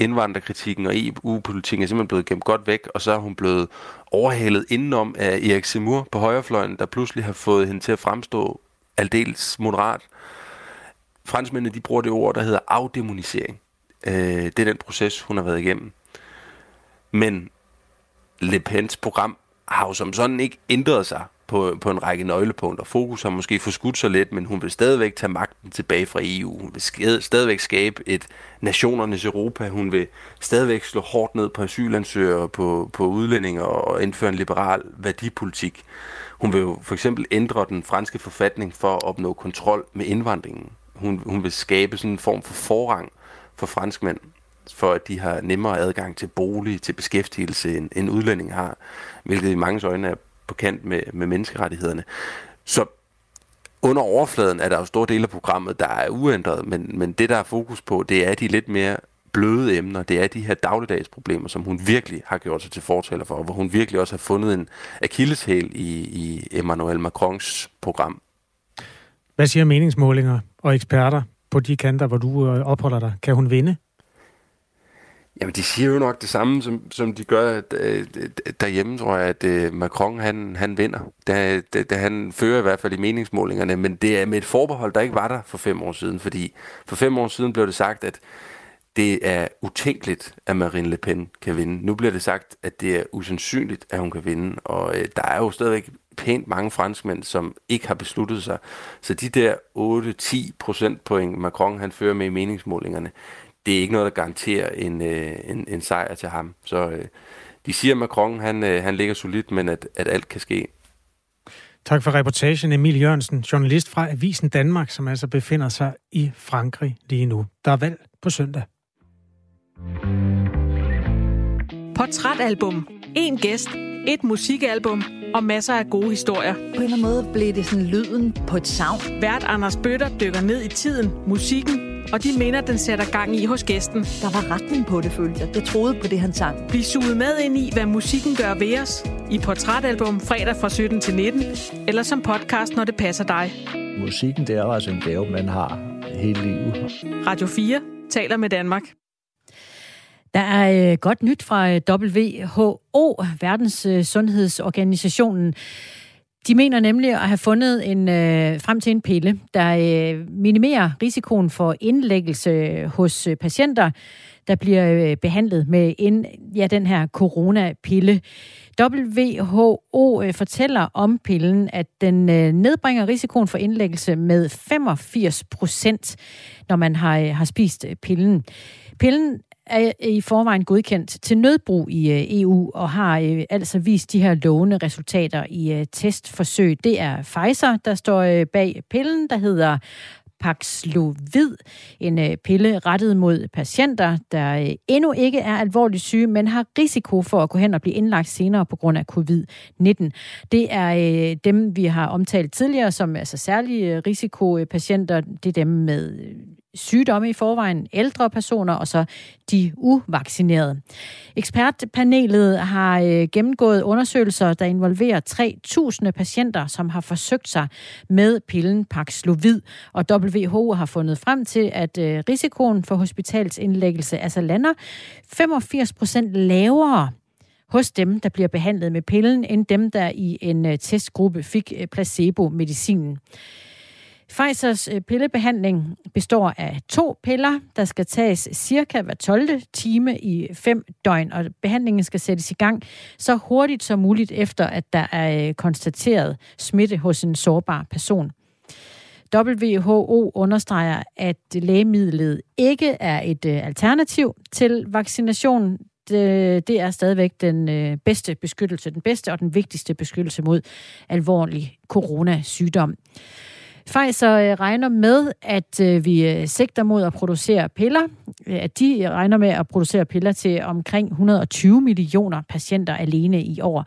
indvandrerkritikken og EU-politikken er simpelthen blevet gemt godt væk, og så er hun blevet overhalet indenom af Erik Simur på højrefløjen, der pludselig har fået hende til at fremstå aldeles moderat. Franskmændene de bruger det ord, der hedder afdemonisering. Øh, det er den proces, hun har været igennem. Men Le Pens program har jo som sådan ikke ændret sig på, på en række nøglepunkter. Fokus har måske forskudt sig lidt, men hun vil stadigvæk tage magten tilbage fra EU. Hun vil stadigvæk skabe et nationernes Europa. Hun vil stadigvæk slå hårdt ned på asylansøgere, på, på udlændinge og indføre en liberal værdipolitik. Hun vil jo for eksempel ændre den franske forfatning for at opnå kontrol med indvandringen. Hun, hun vil skabe sådan en form for forrang for franskmænd, for at de har nemmere adgang til bolig, til beskæftigelse, end, end udlændinge har, hvilket i mange øjne er på kant med, med menneskerettighederne. Så under overfladen er der jo store dele af programmet, der er uændret, men, men det, der er fokus på, det er de lidt mere bløde emner. Det er de her dagligdags problemer, som hun virkelig har gjort sig til fortaler for, og hvor hun virkelig også har fundet en akilleshæl i, i Emmanuel Macrons program. Hvad siger meningsmålinger og eksperter på de kanter, hvor du øh, opholder dig? Kan hun vinde? Jamen, de siger jo nok det samme, som, som de gør øh, derhjemme, tror jeg, at øh, Macron, han, han vinder. Da, da, da han fører i hvert fald i meningsmålingerne, men det er med et forbehold, der ikke var der for fem år siden, fordi for fem år siden blev det sagt, at det er utænkeligt, at Marine Le Pen kan vinde. Nu bliver det sagt, at det er usandsynligt, at hun kan vinde, og øh, der er jo stadigvæk pænt mange franskmænd, som ikke har besluttet sig. Så de der 8-10 procentpoint, Macron han fører med i meningsmålingerne, det er ikke noget, der garanterer en, øh, en, en sejr til ham. Så øh, de siger, at Macron han, øh, han ligger solidt, men at, at alt kan ske. Tak for reportagen, Emil Jørgensen, journalist fra Avisen Danmark, som altså befinder sig i Frankrig lige nu. Der er valg på søndag. Portrætalbum. En gæst. Et musikalbum og masser af gode historier. På en eller anden måde blev det sådan lyden på et savn. Vært Anders Bøtter dykker ned i tiden, musikken og de minder, den sætter gang i hos gæsten. Der var retning på det, følte jeg. Jeg troede på det, han sang. Bliv suget med ind i, hvad musikken gør ved os. I Portrætalbum fredag fra 17 til 19, eller som podcast, når det passer dig. Musikken, det er altså en gave, man har hele livet. Radio 4 taler med Danmark. Der er øh, godt nyt fra øh, WHO, Verdens øh, Sundhedsorganisationen. De mener nemlig at have fundet en øh, frem til en pille, der øh, minimerer risikoen for indlæggelse hos øh, patienter, der bliver øh, behandlet med en, ja, den her coronapille. WHO øh, fortæller om pillen, at den øh, nedbringer risikoen for indlæggelse med 85 procent, når man har, øh, har spist øh, pillen. Pillen er i forvejen godkendt til nødbrug i øh, EU og har øh, altså vist de her lovende resultater i øh, testforsøg. Det er Pfizer, der står bag pillen, der hedder Paxlovid, en pille rettet mod patienter, der endnu ikke er alvorligt syge, men har risiko for at gå hen og blive indlagt senere på grund af covid-19. Det er dem, vi har omtalt tidligere som altså særlige risikopatienter. Det er dem med sygdomme i forvejen, ældre personer og så de uvaccinerede. Ekspertpanelet har øh, gennemgået undersøgelser, der involverer 3.000 patienter, som har forsøgt sig med pillen Paxlovid, og WHO har fundet frem til, at øh, risikoen for hospitalsindlæggelse altså lander 85 procent lavere hos dem, der bliver behandlet med pillen, end dem, der i en øh, testgruppe fik øh, placebo-medicinen. Pfizers øh, pillebehandling består af to piller, der skal tages cirka hver 12. time i fem døgn, og behandlingen skal sættes i gang så hurtigt som muligt efter, at der er øh, konstateret smitte hos en sårbar person. WHO understreger, at lægemidlet ikke er et øh, alternativ til vaccination. Det, det er stadigvæk den bedste beskyttelse, den bedste og den vigtigste beskyttelse mod alvorlig coronasygdom. Pfizer øh, regner med, at øh, vi øh, sigter mod at producere piller. At de regner med at producere piller til omkring 120 millioner patienter alene i år.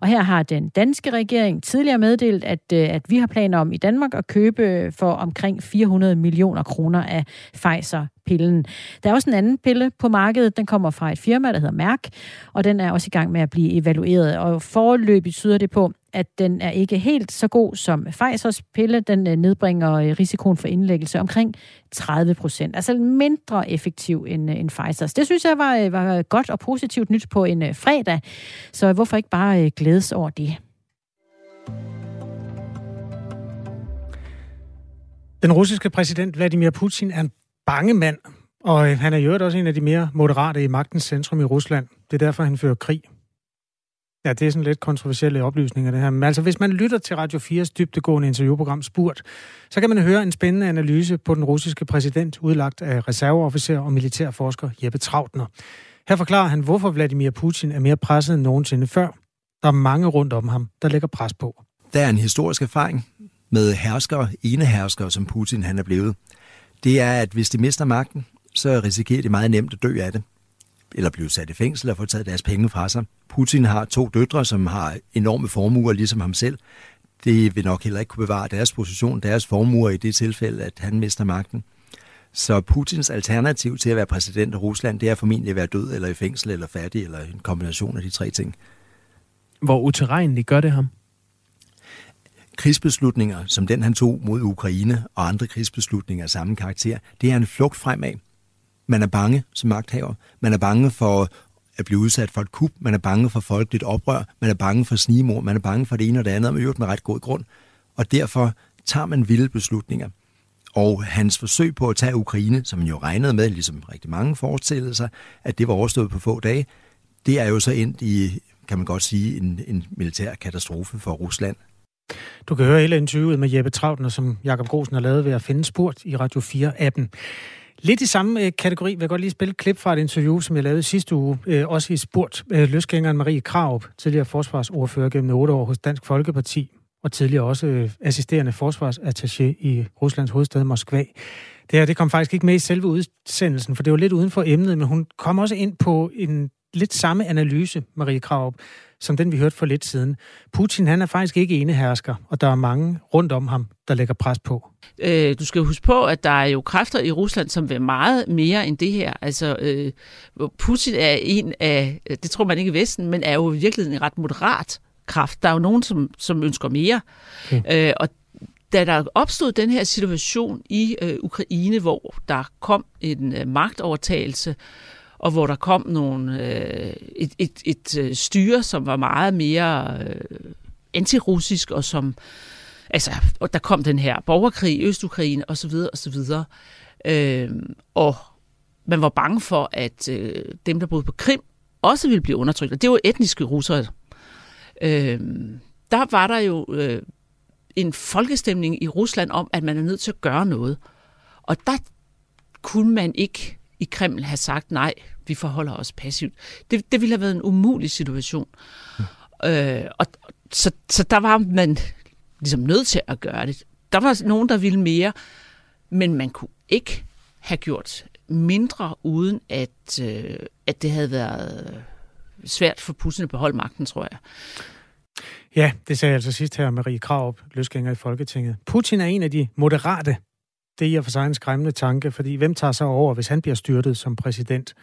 Og her har den danske regering tidligere meddelt, at, at vi har planer om i Danmark at købe for omkring 400 millioner kroner af Pfizer pillen. Der er også en anden pille på markedet. Den kommer fra et firma, der hedder Mærk, og den er også i gang med at blive evalueret. Og forløbet tyder det på, at den er ikke helt så god som Pfizers pille. Den øh, nedbringer øh, risikoen for indlæggelse omkring 30 procent. Altså mindre effektiv end, øh, end Pfizers. Det synes jeg var, var godt og positivt nyt på en fredag. Så hvorfor ikke bare glædes over det? Den russiske præsident Vladimir Putin er en bange mand, og øh, han er jo også en af de mere moderate i magtens centrum i Rusland. Det er derfor, han fører krig. Ja, det er sådan lidt kontroversielle oplysninger, det her. Men altså, hvis man lytter til Radio 4's dybtegående interviewprogram Spurt, så kan man høre en spændende analyse på den russiske præsident, udlagt af reserveofficer og militærforsker Jeppe Trautner. Her forklarer han, hvorfor Vladimir Putin er mere presset end nogensinde før. Der er mange rundt om ham, der lægger pres på. Der er en historisk erfaring med herskere, ene herskere, som Putin han er blevet. Det er, at hvis de mister magten, så risikerer de meget nemt at dø af det eller blive sat i fængsel og få taget deres penge fra sig. Putin har to døtre, som har enorme formuer, ligesom ham selv. Det vil nok heller ikke kunne bevare deres position, deres formuer i det tilfælde, at han mister magten. Så Putins alternativ til at være præsident af Rusland, det er formentlig at være død eller i fængsel eller fattig, eller en kombination af de tre ting. Hvor uterrenligt gør det ham? Krigsbeslutninger, som den han tog mod Ukraine og andre krigsbeslutninger af samme karakter, det er en flugt fremad. Man er bange som magthaver. Man er bange for at blive udsat for et kup. Man er bange for folkeligt oprør. Man er bange for snigemor. Man er bange for det ene og det andet, og man med ret god grund. Og derfor tager man vilde beslutninger. Og hans forsøg på at tage Ukraine, som man jo regnede med, ligesom rigtig mange forestillede sig, at det var overstået på få dage, det er jo så endt i, kan man godt sige, en, en militær katastrofe for Rusland. Du kan høre hele interviewet med Jeppe Trautner, som Jakob Grosen har lavet ved at finde spurt i Radio 4-appen. Lidt i samme øh, kategori vil jeg godt lige spille et klip fra et interview, som jeg lavede sidste uge, øh, også i spurt. Øh, løsgængeren Marie Kraup, tidligere forsvarsordfører gennem 8 år hos Dansk Folkeparti, og tidligere også øh, assisterende forsvarsattaché i Ruslands hovedstad Moskva. Det her det kom faktisk ikke med i selve udsendelsen, for det var lidt uden for emnet, men hun kom også ind på en lidt samme analyse, Marie Kraup, som den vi hørte for lidt siden. Putin han er faktisk ikke enehersker, og der er mange rundt om ham, der lægger pres på. Øh, du skal huske på, at der er jo kræfter i Rusland, som vil meget mere end det her. Altså, øh, Putin er en af, det tror man ikke i Vesten, men er jo i virkeligheden en ret moderat kraft. Der er jo nogen, som, som ønsker mere. Okay. Øh, og da der opstod den her situation i øh, Ukraine, hvor der kom en øh, magtovertagelse, og hvor der kom nogle, øh, et, et, et øh, styre, som var meget mere øh, antirussisk, og som altså, og der kom den her borgerkrig i Østukraine osv. osv. Øh, og man var bange for, at øh, dem, der boede på Krim, også ville blive undertrykt. Og det var etniske russere. Øh, der var der jo øh, en folkestemning i Rusland om, at man er nødt til at gøre noget. Og der kunne man ikke i Kreml have sagt, nej, vi forholder os passivt. Det, det ville have været en umulig situation. Ja. Øh, og, så, så der var man ligesom nødt til at gøre det. Der var nogen, der ville mere, men man kunne ikke have gjort mindre, uden at, øh, at det havde været svært for Putin at beholde magten, tror jeg. Ja, det sagde jeg altså sidst her, Marie Krav, løsgænger i Folketinget. Putin er en af de moderate. Det er i og for sig en skræmmende tanke, fordi hvem tager sig over, hvis han bliver styrtet som præsident?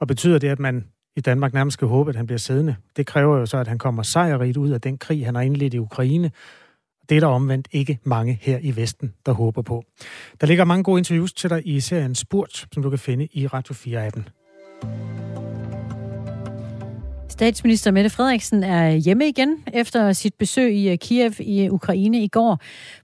Og betyder det, at man i Danmark nærmest skal håbe, at han bliver siddende? Det kræver jo så, at han kommer sejrigt ud af den krig, han har indledt i Ukraine. Det er der omvendt ikke mange her i Vesten, der håber på. Der ligger mange gode interviews til dig i serien Spurt, som du kan finde i Radio 4-appen. Statsminister Mette Frederiksen er hjemme igen efter sit besøg i øh, Kiev i øh, Ukraine i går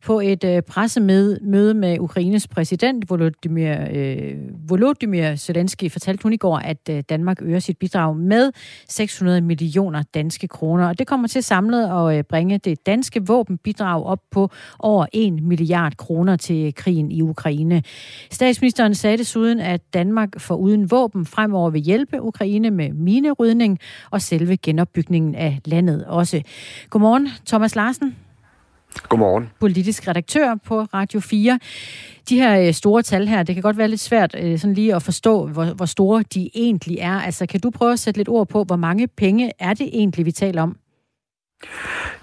på et øh, pressemøde med Ukraines præsident Volodymyr, øh, Volodymyr Zelensky fortalte hun i går, at Danmark øger sit bidrag med 600 millioner danske kroner. Og det kommer til samlet at bringe det danske våbenbidrag op på over 1 milliard kroner til krigen i Ukraine. Statsministeren sagde desuden, at Danmark for uden våben fremover vil hjælpe Ukraine med minerydning og selve genopbygningen af landet også. Godmorgen, Thomas Larsen. Godmorgen. Politisk redaktør på Radio 4. De her øh, store tal her, det kan godt være lidt svært øh, sådan lige at forstå, hvor, hvor store de egentlig er. Altså, kan du prøve at sætte lidt ord på, hvor mange penge er det egentlig, vi taler om?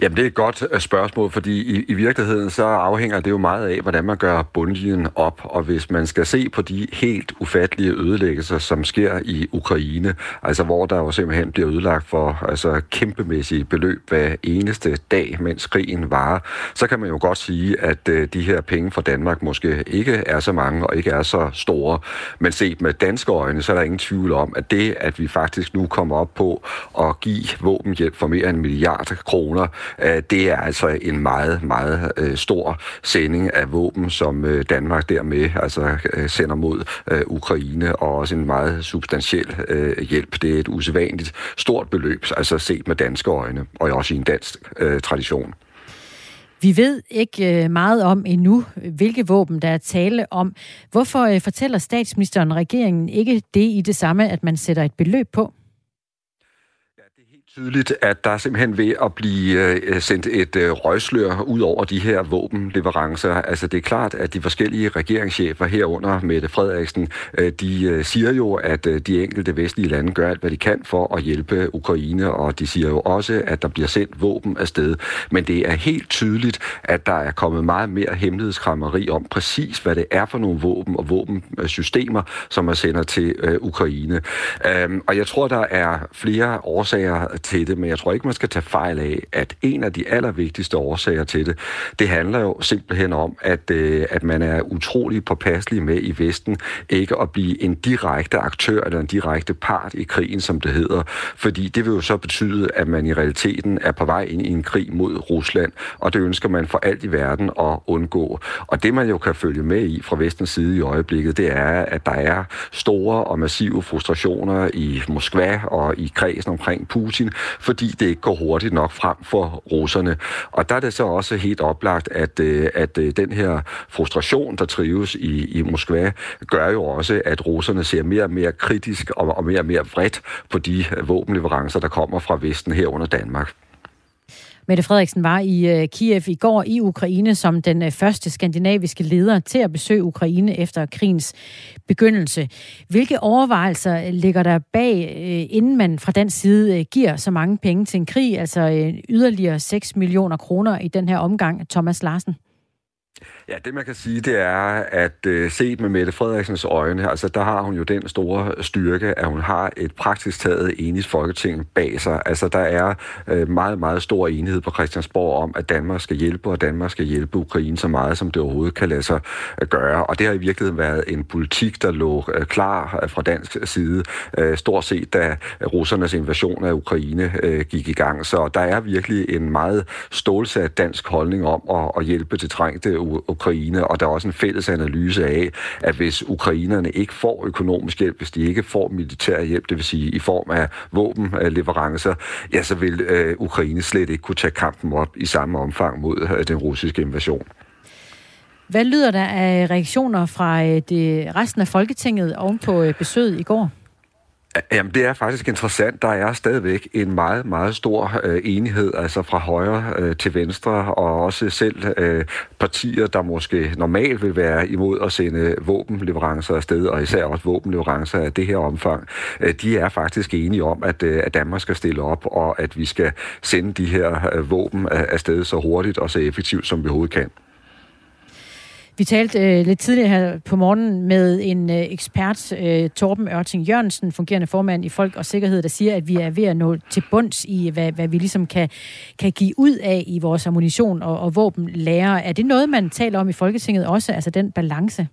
Jamen, det er et godt øh, spørgsmål, fordi i, i virkeligheden så afhænger det jo meget af, hvordan man gør bundlinjen op. Og hvis man skal se på de helt ufattelige ødelæggelser, som sker i Ukraine, altså hvor der jo simpelthen bliver ødelagt for altså, kæmpemæssige beløb hver eneste dag, mens krigen varer, så kan man jo godt sige, at øh, de her penge fra Danmark måske ikke er så mange og ikke er så store. Men set med danske øjne, så er der ingen tvivl om, at det, at vi faktisk nu kommer op på at give våbenhjælp for mere end en milliard kroner, øh, det er altså en meget, meget øh, stor sending af våben, som øh, Danmark dermed altså sender mod Ukraine, og også en meget substantiel hjælp. Det er et usædvanligt stort beløb, altså set med danske øjne, og også i en dansk tradition. Vi ved ikke meget om endnu, hvilke våben der er tale om. Hvorfor fortæller statsministeren regeringen ikke det i det samme, at man sætter et beløb på? Tydeligt, at der er simpelthen ved at blive øh, sendt et øh, røgslør ud over de her våbenleverancer. Altså det er klart, at de forskellige regeringschefer herunder Mette Frederiksen, øh, de siger jo, at de enkelte vestlige lande gør alt, hvad de kan for at hjælpe Ukraine, og de siger jo også, at der bliver sendt våben afsted. Men det er helt tydeligt, at der er kommet meget mere hemmelighedskrammeri om præcis, hvad det er for nogle våben og våbensystemer, som man sender til Ukraine. Øhm, og jeg tror, der er flere årsager til det, men jeg tror ikke, man skal tage fejl af, at en af de allervigtigste årsager til det, det handler jo simpelthen om, at, øh, at man er utrolig påpasselig med i Vesten ikke at blive en direkte aktør eller en direkte part i krigen, som det hedder. Fordi det vil jo så betyde, at man i realiteten er på vej ind i en krig mod Rusland, og det ønsker man for alt i verden at undgå. Og det man jo kan følge med i fra Vestens side i øjeblikket, det er, at der er store og massive frustrationer i Moskva og i kredsen omkring Putin, fordi det ikke går hurtigt nok frem for russerne. Og der er det så også helt oplagt, at, øh, at øh, den her frustration, der trives i, i Moskva, gør jo også, at russerne ser mere og mere kritisk og, og mere og mere vredt på de våbenleverancer, der kommer fra Vesten herunder Danmark. Mette Frederiksen var i øh, Kiev i går i Ukraine som den første skandinaviske leder til at besøge Ukraine efter krigens begyndelse. Hvilke overvejelser ligger der bag, øh, inden man fra den side øh, giver så mange penge til en krig, altså øh, yderligere 6 millioner kroner i den her omgang, Thomas Larsen? Ja, det man kan sige, det er, at øh, set med Mette Frederiksens øjne, altså der har hun jo den store styrke, at hun har et praktisk taget enigt folketing bag sig. Altså der er øh, meget, meget stor enighed på Christiansborg om, at Danmark skal hjælpe, og Danmark skal hjælpe Ukraine så meget, som det overhovedet kan lade sig øh, gøre. Og det har i virkeligheden været en politik, der lå øh, klar øh, fra dansk side, øh, stort set da russernes invasion af Ukraine øh, gik i gang. Så der er virkelig en meget stålsat dansk holdning om at, at hjælpe til trængte Ukraine, og der er også en fælles analyse af, at hvis ukrainerne ikke får økonomisk hjælp, hvis de ikke får militær hjælp, det vil sige i form af våbenleverancer, ja, så vil øh, Ukraine slet ikke kunne tage kampen op i samme omfang mod øh, den russiske invasion. Hvad lyder der af reaktioner fra øh, det, resten af Folketinget oven på øh, besøget i går? Jamen, det er faktisk interessant. Der er stadigvæk en meget, meget stor øh, enighed, altså fra højre øh, til venstre, og også selv øh, partier, der måske normalt vil være imod at sende våbenleverancer afsted, og især også våbenleverancer af det her omfang, øh, de er faktisk enige om, at, øh, at Danmark skal stille op, og at vi skal sende de her øh, våben øh, afsted så hurtigt og så effektivt, som vi overhovedet kan. Vi talte øh, lidt tidligere her på morgen med en øh, ekspert, øh, Torben Ørting Jørgensen, fungerende formand i Folk og Sikkerhed, der siger, at vi er ved at nå til bunds i, hvad, hvad vi ligesom kan, kan give ud af i vores ammunition og, og våbenlærer. Er det noget, man taler om i Folketinget også, altså den balance?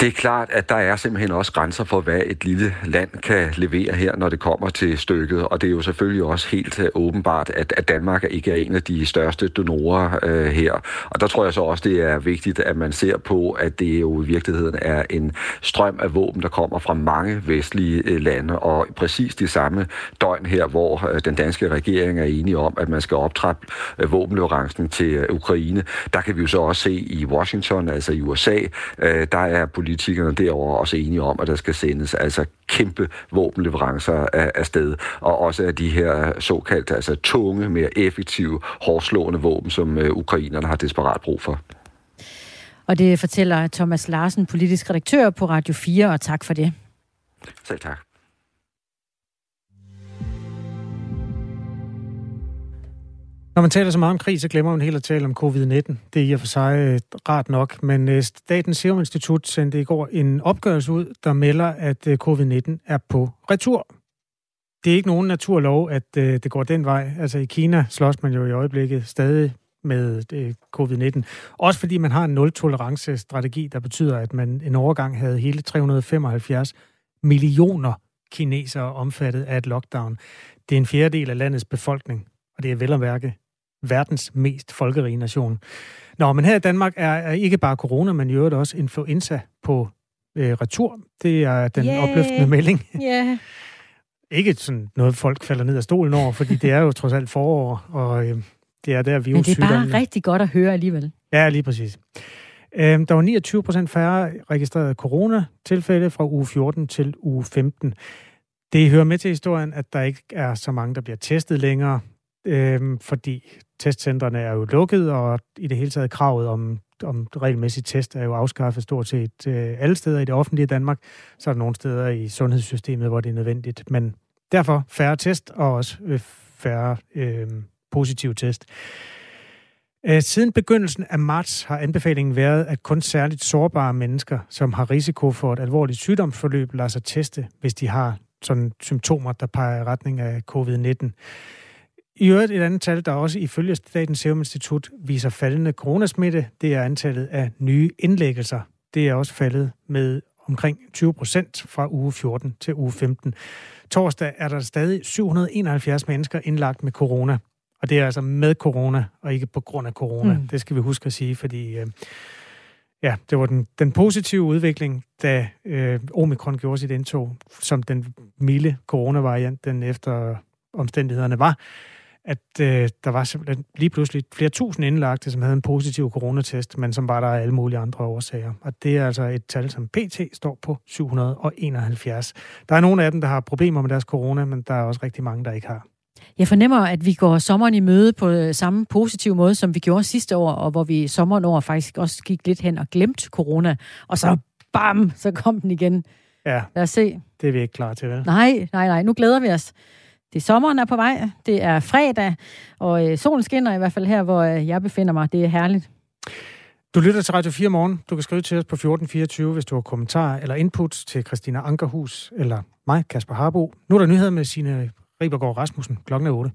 Det er klart, at der er simpelthen også grænser for, hvad et lille land kan levere her, når det kommer til stykket. Og det er jo selvfølgelig også helt øh, åbenbart, at, at Danmark ikke er en af de største donorer øh, her. Og der tror jeg så også, det er vigtigt, at man ser på, at det jo i virkeligheden er en strøm af våben, der kommer fra mange vestlige øh, lande. Og præcis de samme døgn her, hvor øh, den danske regering er enige om, at man skal optrappe våbenleverancen til Ukraine, der kan vi jo så også se i Washington, altså i USA, øh, der er politikerne derovre også enige om, at der skal sendes altså kæmpe våbenleverancer af, af sted, og også af de her såkaldte altså tunge, mere effektive, hårdslående våben, som uh, ukrainerne har desperat brug for. Og det fortæller Thomas Larsen, politisk redaktør på Radio 4, og tak for det. Selv tak. Når man taler så meget om krig, så glemmer man helt at tale om covid-19. Det er i og for sig øh, rart nok, men øh, Statens Serum Institut sendte i går en opgørelse ud, der melder, at øh, covid-19 er på retur. Det er ikke nogen naturlov, at øh, det går den vej. Altså i Kina slås man jo i øjeblikket stadig med øh, covid-19. Også fordi man har en nul-tolerance-strategi, der betyder, at man en overgang havde hele 375 millioner kinesere omfattet af et lockdown. Det er en fjerdedel af landets befolkning, og det er vel at mærke verdens mest folkerige nation. Nå, men her i Danmark er, ikke bare corona, men i øvrigt også influenza på øh, retur. Det er den yeah. opløftende melding. Yeah. ikke sådan noget, folk falder ned af stolen over, fordi det er jo trods alt forår, og øh, det er der virussygdommene... Men det er bare rigtig godt at høre alligevel. Ja, lige præcis. Øh, der var 29 procent færre registrerede coronatilfælde fra uge 14 til uge 15. Det hører med til historien, at der ikke er så mange, der bliver testet længere øh, fordi testcentrene er jo lukket, og i det hele taget kravet om, om regelmæssig test er jo afskaffet stort set øh, alle steder i det offentlige Danmark. Så er der nogle steder i sundhedssystemet, hvor det er nødvendigt. Men derfor færre test og også øh, færre øhm, øh, positive test. Siden begyndelsen af marts har anbefalingen været, at kun særligt sårbare mennesker, som har risiko for et alvorligt sygdomsforløb, lader sig teste, hvis de har sådan symptomer, der peger i retning af covid-19. I øvrigt et andet tal, der også ifølge Statens Serum Institut viser faldende coronasmitte, det er antallet af nye indlæggelser. Det er også faldet med omkring 20 procent fra uge 14 til uge 15. Torsdag er der stadig 771 mennesker indlagt med corona. Og det er altså med corona, og ikke på grund af corona. Mm. Det skal vi huske at sige, fordi øh, ja, det var den, den positive udvikling, da øh, omikron gjorde sit indtog, som den milde coronavariant, den efter omstændighederne var at øh, der var simpelthen lige pludselig flere tusind indlagte, som havde en positiv coronatest, men som var der af alle mulige andre årsager. Og det er altså et tal, som PT står på 771. Der er nogle af dem, der har problemer med deres corona, men der er også rigtig mange, der ikke har. Jeg fornemmer, at vi går sommeren i møde på øh, samme positive måde, som vi gjorde sidste år, og hvor vi sommeren over faktisk også gik lidt hen og glemte corona. Og så bam, så kom den igen. Ja. Lad os se. Det er vi ikke klar til, vel? Nej, nej, nej. Nu glæder vi os. Det er sommeren er på vej. Det er fredag, og øh, solen skinner i hvert fald her, hvor øh, jeg befinder mig. Det er herligt. Du lytter til Radio 4 morgen. Du kan skrive til os på 1424, hvis du har kommentarer eller input til Christina Ankerhus eller mig, Kasper Harbo. Nu er der nyheder med sine Ribergaard Rasmussen klokken er 8.